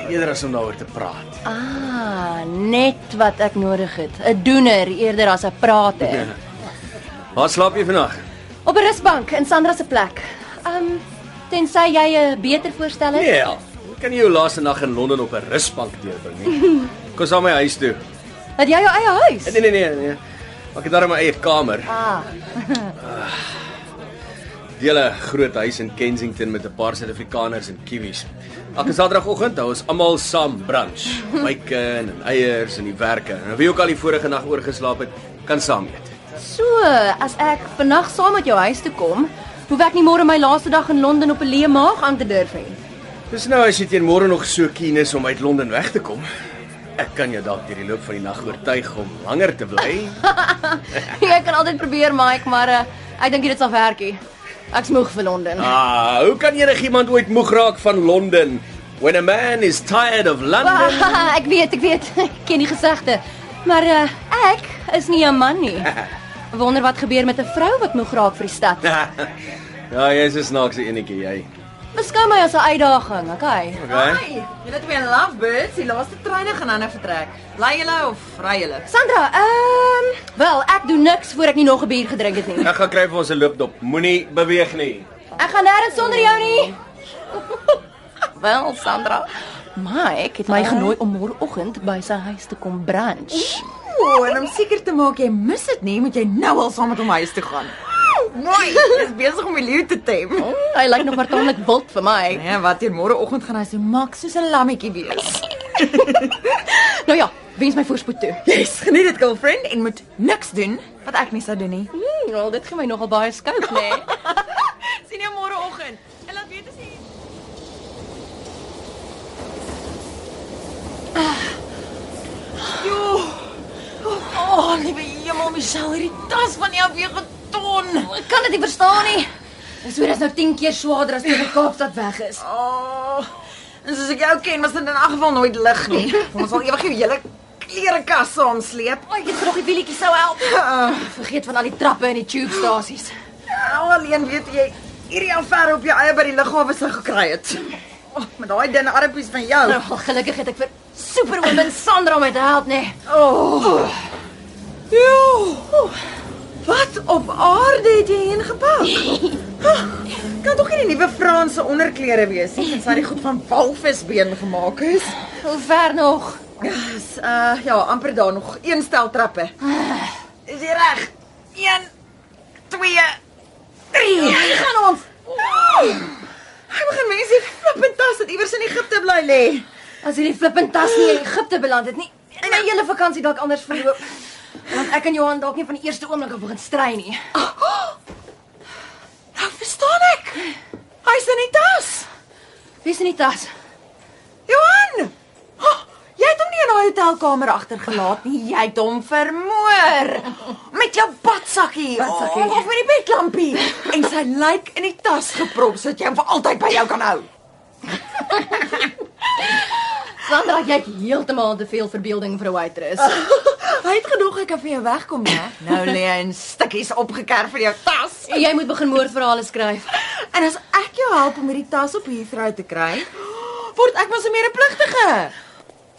[SPEAKER 9] eerder as om daaroor te praat.
[SPEAKER 3] Ah, net wat ek nodig het. 'n Doener eerder as 'n prater.
[SPEAKER 9] Waar slaap jy vandag?
[SPEAKER 3] Op 'n rusbank in Sandra se plek. Um tensy jy 'n beter voorstel het.
[SPEAKER 9] Nee, ja. Hoe kan jy jou laaste nag in Londen op 'n rusbank deurbring nie? Kom saam my huis toe.
[SPEAKER 3] Het jy jou eie huis?
[SPEAKER 9] Nee nee nee nee. Ek het daar my eie kamer.
[SPEAKER 3] Ah.
[SPEAKER 9] Deel 'n groot huis in Kensington met 'n paar Suid-Afrikaners en Kiwis. Elke Saterdagoggend hou ons almal saam brunch. Bacon en eiers en die werke. En wie ook al die vorige nag oorgeslaap het, kan saam eet.
[SPEAKER 3] So, as ek vannag saam met jou huis toe kom, hoef ek nie môre my laaste dag in Londen op 'n leë maag aan te durf nie.
[SPEAKER 9] Dis nou as jy teen môre nog so keen is om uit Londen weg te kom. Ek kan jou dalk deur die loop van die nag oortuig om langer te bly.
[SPEAKER 3] jy kan altyd probeer, Mike, maar uh, ek dink dit sal werk nie. Ek's moeg vir Londen.
[SPEAKER 9] Ah, hoe kan enigiemand ooit moeg raak van Londen? When a man is tired of London.
[SPEAKER 3] ek weet, ek weet. Ek ken die gesegde. Maar uh, ek is nie 'n man nie. Wonder wat gebeur met 'n vrou wat moeg raak vir die stad.
[SPEAKER 9] ja, jy's 'n snaakse enetjie, jy.
[SPEAKER 3] Beskou my as 'n uitdaging, okay?
[SPEAKER 9] Okay.
[SPEAKER 5] Julle twee lovebirds, die laaste treine gaan nou vertrek. Bly julle of ry julle?
[SPEAKER 3] Sandra, ehm, um, wel, ek doen niks voor ek nie nog 'n bier gedrink het nie.
[SPEAKER 9] Ek gaan kry vir ons 'n loopdop. Moenie beweeg nie.
[SPEAKER 3] Ek gaan nêrens sonder jou nie. wel, Sandra, Mike het my genooi om môreoggend by sy huis te kom brunch.
[SPEAKER 5] O, en om seker te maak jy mis dit nie, moet jy nou al saam met hom huis toe gaan. Mooi, jy's besig om die leeu te tem.
[SPEAKER 3] Oh, hy lyk nog maar tamelik wild vir my.
[SPEAKER 5] Nee, wat hier môreoggend gaan hy so mak soos 'n lammetjie wees.
[SPEAKER 3] nou ja, wens my voorspoed toe.
[SPEAKER 5] Yes, geniet dit girlfriend en moet niks doen wat ek nie sou doen nie.
[SPEAKER 3] Hmm, wel, dit gee my nogal baie skou, nê? Nee.
[SPEAKER 5] Sien jou môreoggend. En laat weet as jy Jo. Oh, liewe hemel, Michelle, hierdie tas van jou weeg 'n ton.
[SPEAKER 3] Ek kan dit nie verstaan nie. Ek sweer dit is nou 10 keer swaarder as toe ek Kaapstad weg is.
[SPEAKER 5] Oh. En soos ek jou ken, was dit in elk geval nooit lig nie. Ons sal ewig jou hele klerekas saamsleep.
[SPEAKER 3] O, ek het vir nog die wielietjie sou help. Uh, Vergeet van al die trappe en die tube stasies.
[SPEAKER 5] Al alleen weet jy hierdie affære op jou eie by die lughawe sou gekry het. Oh, met daai dunne armpies van jou.
[SPEAKER 3] Nou, gelukkig het ek vir Superwoman Sandra om my te help, nê. Nee.
[SPEAKER 5] Oh. Jo. Wat op aarde het jy heen gepak? kan tog nie die nuwe Franse onderklere wees nie, tensy die goed van walvisbeen gemaak is.
[SPEAKER 3] Hoe ver nog?
[SPEAKER 5] Yes, uh ja, amper daar nog een stel trappe. Is jy reg? 1 2 3.
[SPEAKER 3] Hier gaan ons.
[SPEAKER 5] Hy begin mense flippend tas het iewers in Egipte bly lê.
[SPEAKER 3] As hierdie flippend tas nie in Egipte beland het nie, en my hele vakansie dalk anders verloop. Want ek en Johan dalk nie van die eerste oomblik af begin stry nie.
[SPEAKER 5] Nou verstaan ek. Hy's in die tas.
[SPEAKER 3] Wie's in die tas?
[SPEAKER 5] Johan! Oh, jy het hom nie in daai hotelkamer agtergelaat nie. Jy het hom vermoor met jou badsakkie.
[SPEAKER 3] Badsakkie.
[SPEAKER 5] Oh, of met die bedlampie. En sy lijk in die tas geprop sodat jy hom vir altyd by jou kan hou.
[SPEAKER 3] Sandra, jy het heeltemal te veel verbeelding vir 'n waitress.
[SPEAKER 5] Hy het gedog ek kan vir jou wegkom, né? Nou lê hy in stukkies opgekerf vir jou tas.
[SPEAKER 3] Jy moet begin moordverhale skryf.
[SPEAKER 5] En as ek jou help om hierdie tas op Heathrow te kry, word ek mos 'n medepligtige.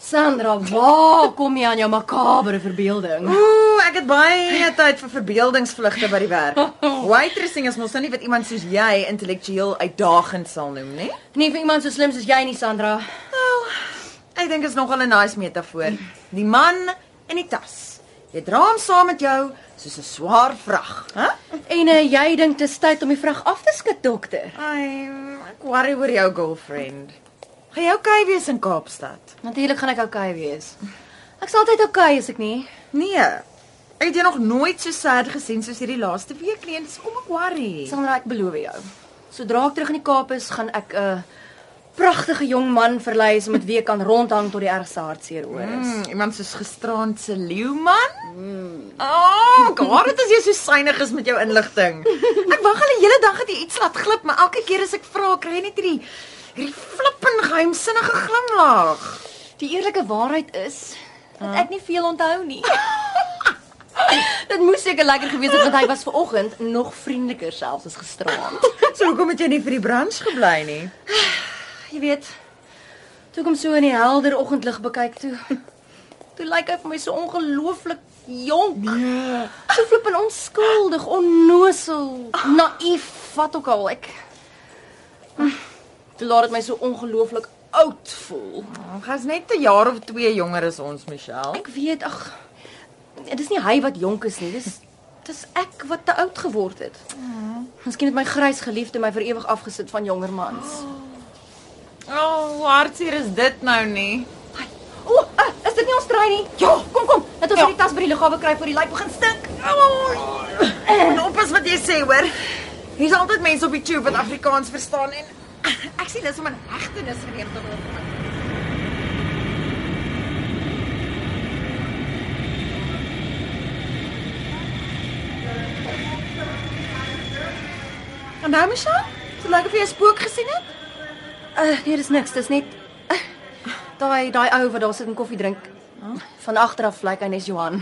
[SPEAKER 3] Sandra, waar kom jy aan jou makabere verbeelding?
[SPEAKER 5] Ooh, ek het baie tyd vir verbeeldingsvlugte by die werk. Waitressing is mos nou nie wat iemand soos jy intellektueel uitdagend sal noem, nie?
[SPEAKER 3] Nie vir iemand so slim soos jy nie, Sandra.
[SPEAKER 5] Nou, ek dink is nogal 'n nice metafoor. Die man in die tas. Jy dra hom saam met jou soos 'n swaar vrag, hè?
[SPEAKER 3] En uh, jy dink dit is tyd om die vrag af te skud, dokter?
[SPEAKER 5] Ai, ek worry oor jou girlfriend. Gaan jy okay wees in Kaapstad?
[SPEAKER 3] Natuurlik gaan ek okay wees. Ek's altyd okay as ek nie.
[SPEAKER 5] Nee. Ek het jou nog nooit so sad gesien soos hierdie laaste week nie. Dis kom ek worry.
[SPEAKER 3] Sandra, ek beloof jou. Sodra ek terug in die Kaap is, gaan ek 'n uh, pragtige jong man verlei is met wie ek kan rondhang tot die ergste hartseer oor is.
[SPEAKER 5] Mm, iemand soos gisterand se leeuman? Mm. Oh, God, dit is jy so synig is met jou inligting. Ek wag al die hele dag dat jy iets laat glip, maar elke keer as ek vra, kry jy net hierdie hierdie flippend geheimsinnige glimlag.
[SPEAKER 3] Die eerlike waarheid is dat ek nie veel onthou nie. Dit moes seker lekker gewees het want hy was ver oggend nog vriendeliker selfs as gisteraand.
[SPEAKER 5] So hoekom het jy nie vir die brunch gebly nie?
[SPEAKER 3] Jy weet, toe ek hom so in die helder oggendlig bekyk toe, toe lyk hy vir my so ongelooflik jonk.
[SPEAKER 5] Ja.
[SPEAKER 3] So flippend onskuldig, onnosel, naïef, wat ook al. Ek Toe laat dit my so ongelooflik oud voel.
[SPEAKER 5] Ons net 'n jaar of 2 jonger as ons, Michelle.
[SPEAKER 3] Ek weet, ag, dit is nie hy wat jonk is nie. Dis dis ek wat te oud geword het. Miskien het my grys geliefde my vir ewig afgesit van jonger mans.
[SPEAKER 5] O, oh, hartseer is dit nou nie?
[SPEAKER 3] O, oh, uh, is dit nie ons trein nie? Ja, kom kom. Laat ons ja. die tas by die lughawe kry voor die lijk begin stink.
[SPEAKER 5] En oppas wat jy sê, hoor. Hier's altyd mense op die tube wat Afrikaans verstaan en ek sien dis om 'n hegtenis geneem te word. En nou, Michelle? So lyk of jy 'n spook gesien het?
[SPEAKER 3] Uh, nee, dis niks. Dis net uh, daai daai ou wat daar sit en koffie drink. Van agter af lyk hy net Johan.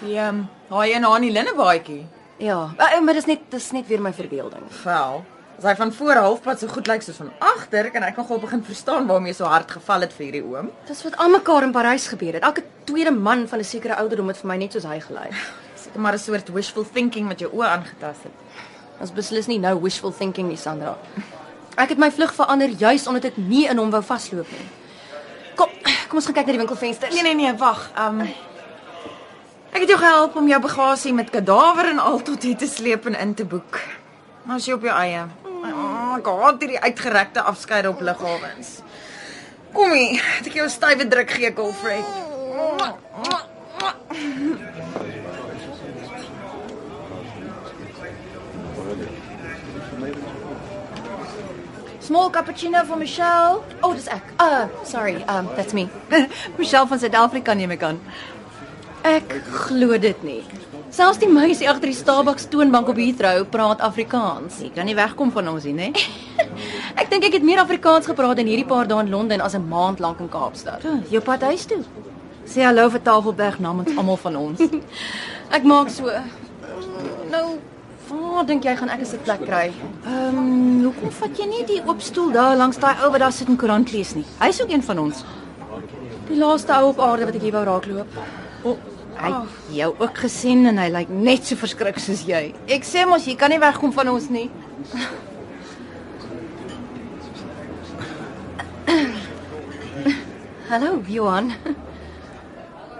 [SPEAKER 5] Die ehm, um, daai een aan die linnebaadjie.
[SPEAKER 3] Ja, uh, maar dis net dis net weer my verbeelding.
[SPEAKER 5] Vel. As hy van voor halfpad so goed lyk soos van agter, kan ek nogal begin verstaan waarom jy so hard geval het vir hierdie oom.
[SPEAKER 3] Dis wat almekaar in Parys gebeur het. Elke tweede man van 'n sekere ouderdom het vir my net soos hy gelyk.
[SPEAKER 5] Seker maar 'n soort wishful thinking wat jou oë aangetast het.
[SPEAKER 3] Ons beslis nie nou wishful thinking nie, Sandra. Ek het my vlug verander juis omdat ek nie in hom wou vasloop nie. Kom, kom ons gaan kyk na die winkelvensters.
[SPEAKER 5] Nee nee nee, wag. Um Ek het jou gehelp om jou bagasie met kadaver en al tot hier te sleep en in te boek. Maar jy op jou eie. Oh, ek haat hierdie uitgerekte afskeid op lughawens. Kom hier, het ek jou 'n stywe druk gee, girlfriend.
[SPEAKER 3] Small cappuccino vir Michelle. Oh, dis ek. Uh, sorry. Um, that's me.
[SPEAKER 10] Michelle van Suid-Afrika neem ek aan.
[SPEAKER 3] Ek glo dit nie. Selfs die meisie agter die Starbucks toonbank op Heathrow praat Afrikaans.
[SPEAKER 10] Jy kan nie wegkom van ons nie, né?
[SPEAKER 3] Ek dink ek het meer Afrikaans gepraat in hierdie paar dae in Londen as 'n maand lank in Kaapstad.
[SPEAKER 10] Jou pad huis toe. Sê hallo vir Tafelberg namens almal van ons.
[SPEAKER 3] Ek maak so. Nou, waar dink jy gaan ek 'n sitplek kry?
[SPEAKER 10] Ehm, um, hoekom vat jy nie die oop stoel daar langs daai ou wat daar sit en koerant lees nie? Hy's ook een van ons.
[SPEAKER 3] Die laaste ou op aarde wat ek hier wou raakloop.
[SPEAKER 10] O, hy het jou ook gesien en hy lyk net so verskrik soos jy. Ek sê mos jy kan nie wegkom van ons nie.
[SPEAKER 3] Hallo, Johan.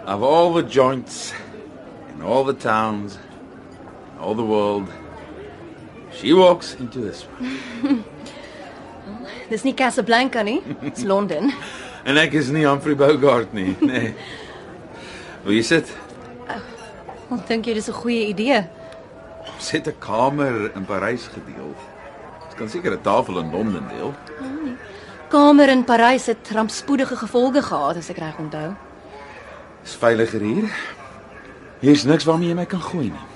[SPEAKER 2] Of all the joints in all the towns, all the world, she walks into this one.
[SPEAKER 3] Dis nie Casablanca nie, dis Londen.
[SPEAKER 2] En ek is nie Humphrey Bogart nie, nee. Wil jy sit?
[SPEAKER 3] Ek dink jy dis 'n goeie idee.
[SPEAKER 2] Ons het 'n kamer in Parys gedeel. Ons kan seker 'n tafel in Londen deel.
[SPEAKER 3] Kamer in Parys het rampspoedige gevolge gehad as ek reg onthou.
[SPEAKER 2] Is veiliger hier. Hier's niks waarmee jy my kan gooi nie.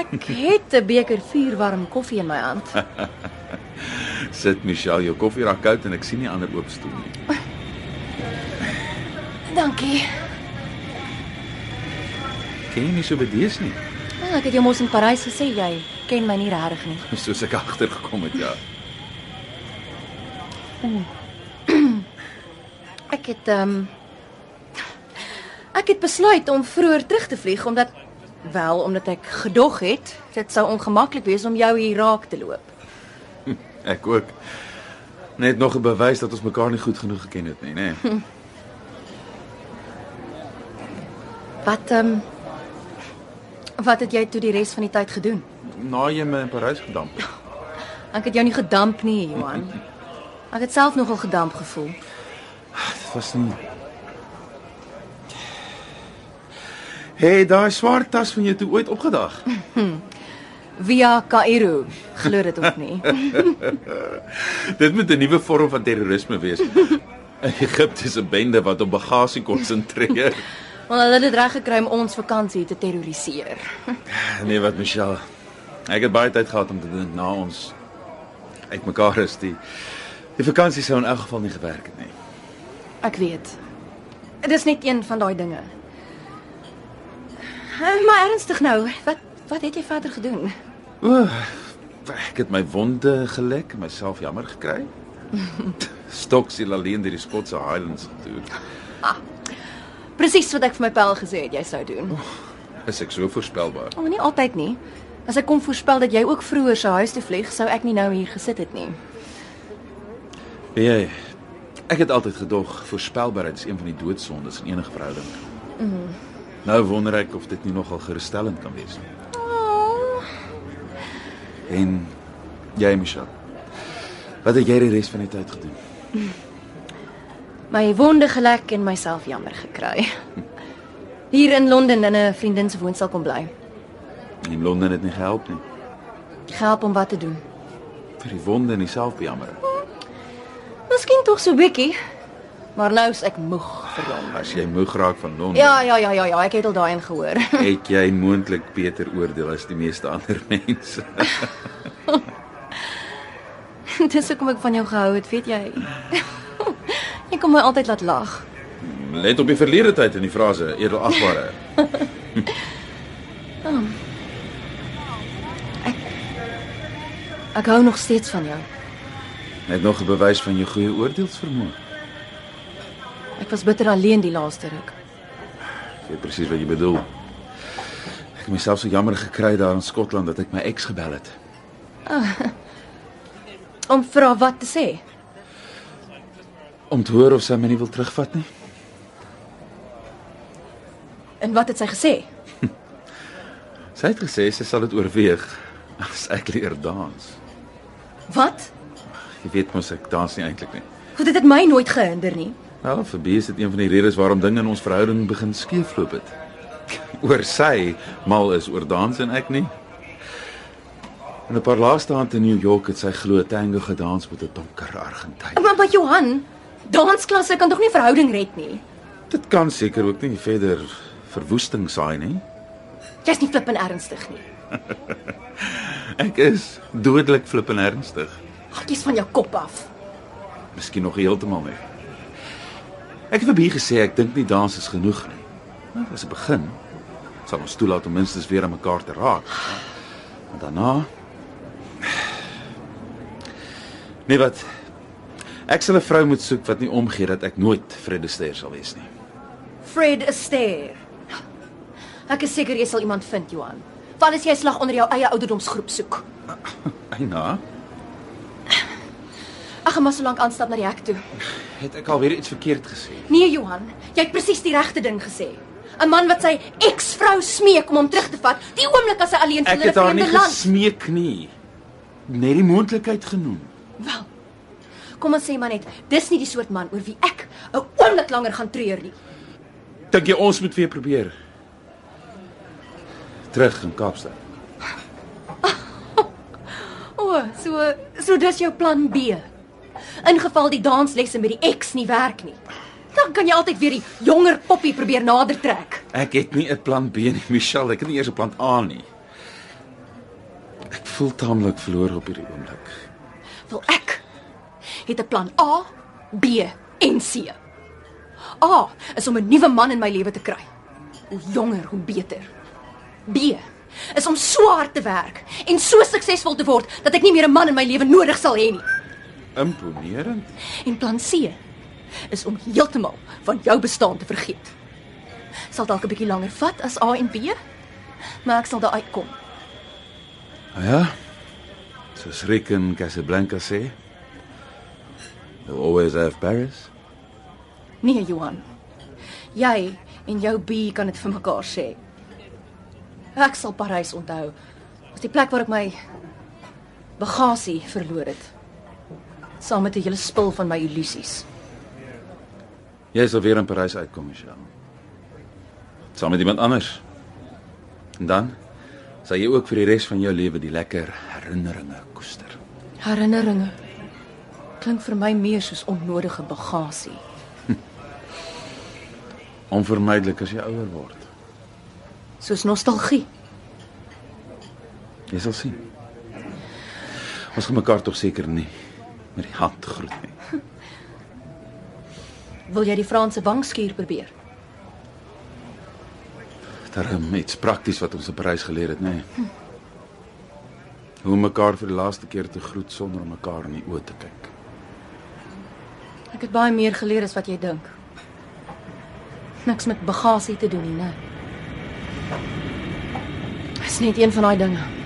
[SPEAKER 3] Ek het 'n beker vuurwarm koffie in my hand.
[SPEAKER 2] Sit Michelle, jou koffie raak koud en ek sien nie ander oop stoel nie.
[SPEAKER 3] Dankie.
[SPEAKER 2] Ken jy nie so bedees nie?
[SPEAKER 3] Wel, ek het jou mos in Parys gesê jy ken my nie regtig nie.
[SPEAKER 2] Soos ek agtergekom het, ja.
[SPEAKER 3] Ek het ehm um, ek het besluit om vroeër terug te vlieg omdat wel omdat ek gedog het dit sou ongemaklik wees om jou hier raak te loop.
[SPEAKER 2] Ek ook. Net nog 'n bewys dat ons mekaar nie goed genoeg geken het nie, nê. Nee.
[SPEAKER 3] Wat ehm um, wat het jy toe die res van die tyd gedoen?
[SPEAKER 2] Na jy my in Parys gedamp het.
[SPEAKER 3] Ek het jou nie gedamp nie, Johan. Ek het self nogal gedamp gevoel.
[SPEAKER 2] Dit was nie Hey, daai swart tas van jou toe ooit opgedag.
[SPEAKER 3] Via Kaïro, Glo dit of nie.
[SPEAKER 2] Dit moet 'n nuwe vorm van terrorisme wees. 'n bende wat op bagasie konsentreer.
[SPEAKER 3] Want hulle het dit reg gekry om ons vakansie te terroriseer.
[SPEAKER 2] Nee, wat Michelle. Ek het baie tyd gehad om te dink na ons uitmekaar is die die vakansie sou in elk geval nie gewerk het nie.
[SPEAKER 3] Ek weet. Dit is net een van daai dinge. Eh, Maar ernstig nou, wat wat het jy verder gedoen?
[SPEAKER 2] O, ek het my wonde gelek, myself jammer gekry. Stoksie alleen deur die Skotse Highlands gedoen.
[SPEAKER 3] Presies wat ek vir my pel gesê het jy sou doen.
[SPEAKER 2] Is ek so voorspelbaar?
[SPEAKER 3] Maar nie altyd nie. As ek kon voorspel dat jy ook vroeër sou huis toe vlieg, sou ek nie nou hier gesit het nie.
[SPEAKER 2] Jy, ek het altyd gedog voorspelbaarheid is een van die doodsondes in enige verhouding.
[SPEAKER 3] Mm.
[SPEAKER 2] Nou wonder ek of dit nie nogal gerusstellend kan wees nie.
[SPEAKER 3] Oh,
[SPEAKER 2] En jy, Michelle. Wat het jy die res van die tyd gedoen?
[SPEAKER 3] my wonde gelek en myself jammer gekry. Hier in Londen in 'n vriendin se woonstel kom bly.
[SPEAKER 2] In Londen het nie gehelp nie.
[SPEAKER 3] Gehelp om wat te doen.
[SPEAKER 2] Vir die wonde en die selfbejammering.
[SPEAKER 3] Miskien tog so bietjie. Maar nou is ek moeg vir Londen.
[SPEAKER 2] As jy moeg raak van Londen,
[SPEAKER 3] Ja, ja, ja, ja, ja, ek het al daarin gehoor.
[SPEAKER 2] het jy moontlik beter oordeel as die meeste ander mense.
[SPEAKER 3] Dis hoekom ek van jou gehou het, weet jy. jy kom my altyd laat lag.
[SPEAKER 2] Let op die verlede tyd in die frase edelagbare.
[SPEAKER 3] Oh. Ek Ek hou nog steeds van jou.
[SPEAKER 2] Net nog 'n bewys van jou goeie oordeelsvermoë.
[SPEAKER 3] Ek was bitter alleen die laaste ruk.
[SPEAKER 2] Ek weet presies wat jy bedoel. Ek het myself so jammer gekry daar in Skotland dat ek my ex gebel het.
[SPEAKER 3] Om vir haar wat te sê.
[SPEAKER 2] Om te hoor of sy my nie wil terugvat nie.
[SPEAKER 3] En wat het sy gesê?
[SPEAKER 2] Sy het gesê sy sal dit oorweeg as ek leer dans.
[SPEAKER 3] Wat?
[SPEAKER 2] Jy weet mos ek dans nie eintlik nie.
[SPEAKER 3] Goed, dit het my nooit gehinder nie.
[SPEAKER 2] Nou, vir Bee is dit een van die redes waarom dinge in ons verhouding begin skeefloop het. Oor sy mal is oor dans en ek nie. En 'n paar laaste aand in New York het sy glo tango gedans met 'n donker Argentyn.
[SPEAKER 3] Maar maar Johan, dansklasse kan tog nie verhouding red nie.
[SPEAKER 2] Dit kan seker ook nie verder verwoesting saai nie.
[SPEAKER 3] Jy's nie flippend ernstig nie.
[SPEAKER 2] Ek is dodelik flippend ernstig.
[SPEAKER 3] Hartjies van jou kop af.
[SPEAKER 2] Miskien nog heeltemal nie. Ek het vir Bee gesê ek dink nie dans is genoeg nie. Nou, dis 'n begin. Sal ons toelaat om minstens weer aan mekaar te raak. En daarna Nee wat? Ek sal 'n vrou moet soek wat nie omgee dat ek nooit Fred Astaire sal wees nie.
[SPEAKER 3] Fred Astaire. Ek is seker jy sal iemand vind, Johan. Val as jy slag onder jou eie ouderdomsgroep soek.
[SPEAKER 2] Eina,
[SPEAKER 3] Ag, maar so lank aanstap na die hek toe.
[SPEAKER 2] het ek alweer iets verkeerd gesê?
[SPEAKER 3] Nee, Johan, jy het presies die regte ding gesê. 'n Man wat sy eksvrou smeek om hom terug te vat, die oomblik as hy alleen
[SPEAKER 2] Ek
[SPEAKER 3] in 'n
[SPEAKER 2] het haar nie
[SPEAKER 3] vreemde land.
[SPEAKER 2] gesmeek nie. Net die moontlikheid genoem.
[SPEAKER 3] Wel. Kom ons sê maar net, dis nie die soort man oor wie ek 'n oomblik langer gaan treur nie.
[SPEAKER 2] Dink jy ons moet weer probeer? Terug in Kaapstad.
[SPEAKER 3] O, oh, so so dis jou plan B. In geval die danslesse met die ex nie werk nie. Dan kan jy altyd weer die jonger poppie probeer nader trek.
[SPEAKER 2] Ek het nie 'n plan B nie, Michelle. Ek het nie eers 'n plan A nie. Ek voel taamlik verlore op hierdie oomblik.
[SPEAKER 3] Wil ek het 'n plan A, B en C. A is om 'n nuwe man in my lewe te kry. Hoe jonger, hoe beter. B is om so hard te werk en so suksesvol te word dat ek nie meer 'n man in my lewe nodig sal hê nie.
[SPEAKER 2] Imponerend.
[SPEAKER 3] En plan C is om heeltemal van jou bestaan te vergeet. Sal dalk 'n bietjie langer vat as A en B, maar ek sal daar uitkom.
[SPEAKER 2] Nou ja. Soos Rick in Casablanca sê. You'll always have Paris.
[SPEAKER 3] Nee, Johan. Jy en jou B kan dit vir mekaar sê. Ek sal Parys onthou as die plek waar ek my bagasie verloor het. Saam met 'n hele spul van my illusies.
[SPEAKER 2] Jy sal weer in Parys uitkom, Michelle. Saam met iemand anders. En dan sal jy ook vir die res van jou lewe die lekker herinneringe koester.
[SPEAKER 3] Herinneringe klink vir my meer soos onnodige bagasie.
[SPEAKER 2] Onvermydelik as jy ouer word.
[SPEAKER 3] Soos nostalgie.
[SPEAKER 2] Jy sal sien. Ons gaan mekaar tog seker nie met die hand groet nie.
[SPEAKER 3] Wil jy die Franse wangskuur probeer?
[SPEAKER 2] Daar is iets prakties wat ons op reis geleer het, nê. Nee. Hoe om mekaar vir die laaste keer te groet sonder om mekaar in die oë te kyk.
[SPEAKER 3] Ek het baie meer geleer as wat jy dink. Niks met bagasie te doen nie, né? Dit is net een van daai dinge.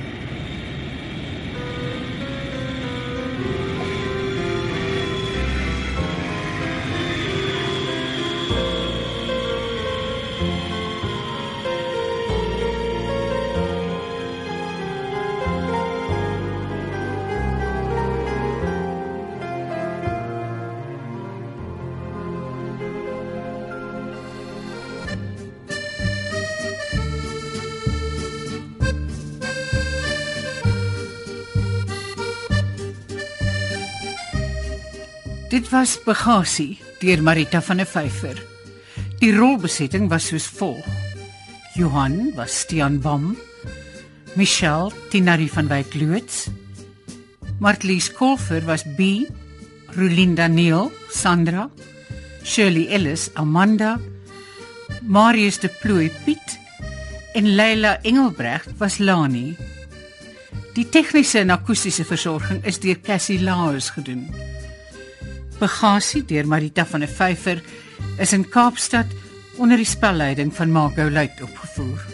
[SPEAKER 1] Was Bagasie deur Marita van der Vyver. Die rolbesetting was soos volg: Johan was Stian Bam, Michelle Tinari van Wyk Loots, Martlies Kolfer was B, Rulinda Neil, Sandra, Shirley Ellis, Amanda, Marius de Plooi Piet en Leila Engelbrecht was Lani. Die tegniese en akoestiese versorging is deur Cassie Laers gedoen. Bagasie deur Marita van der Vyver is in Kaapstad onder die spelleiding van Margot Luit opgevoer.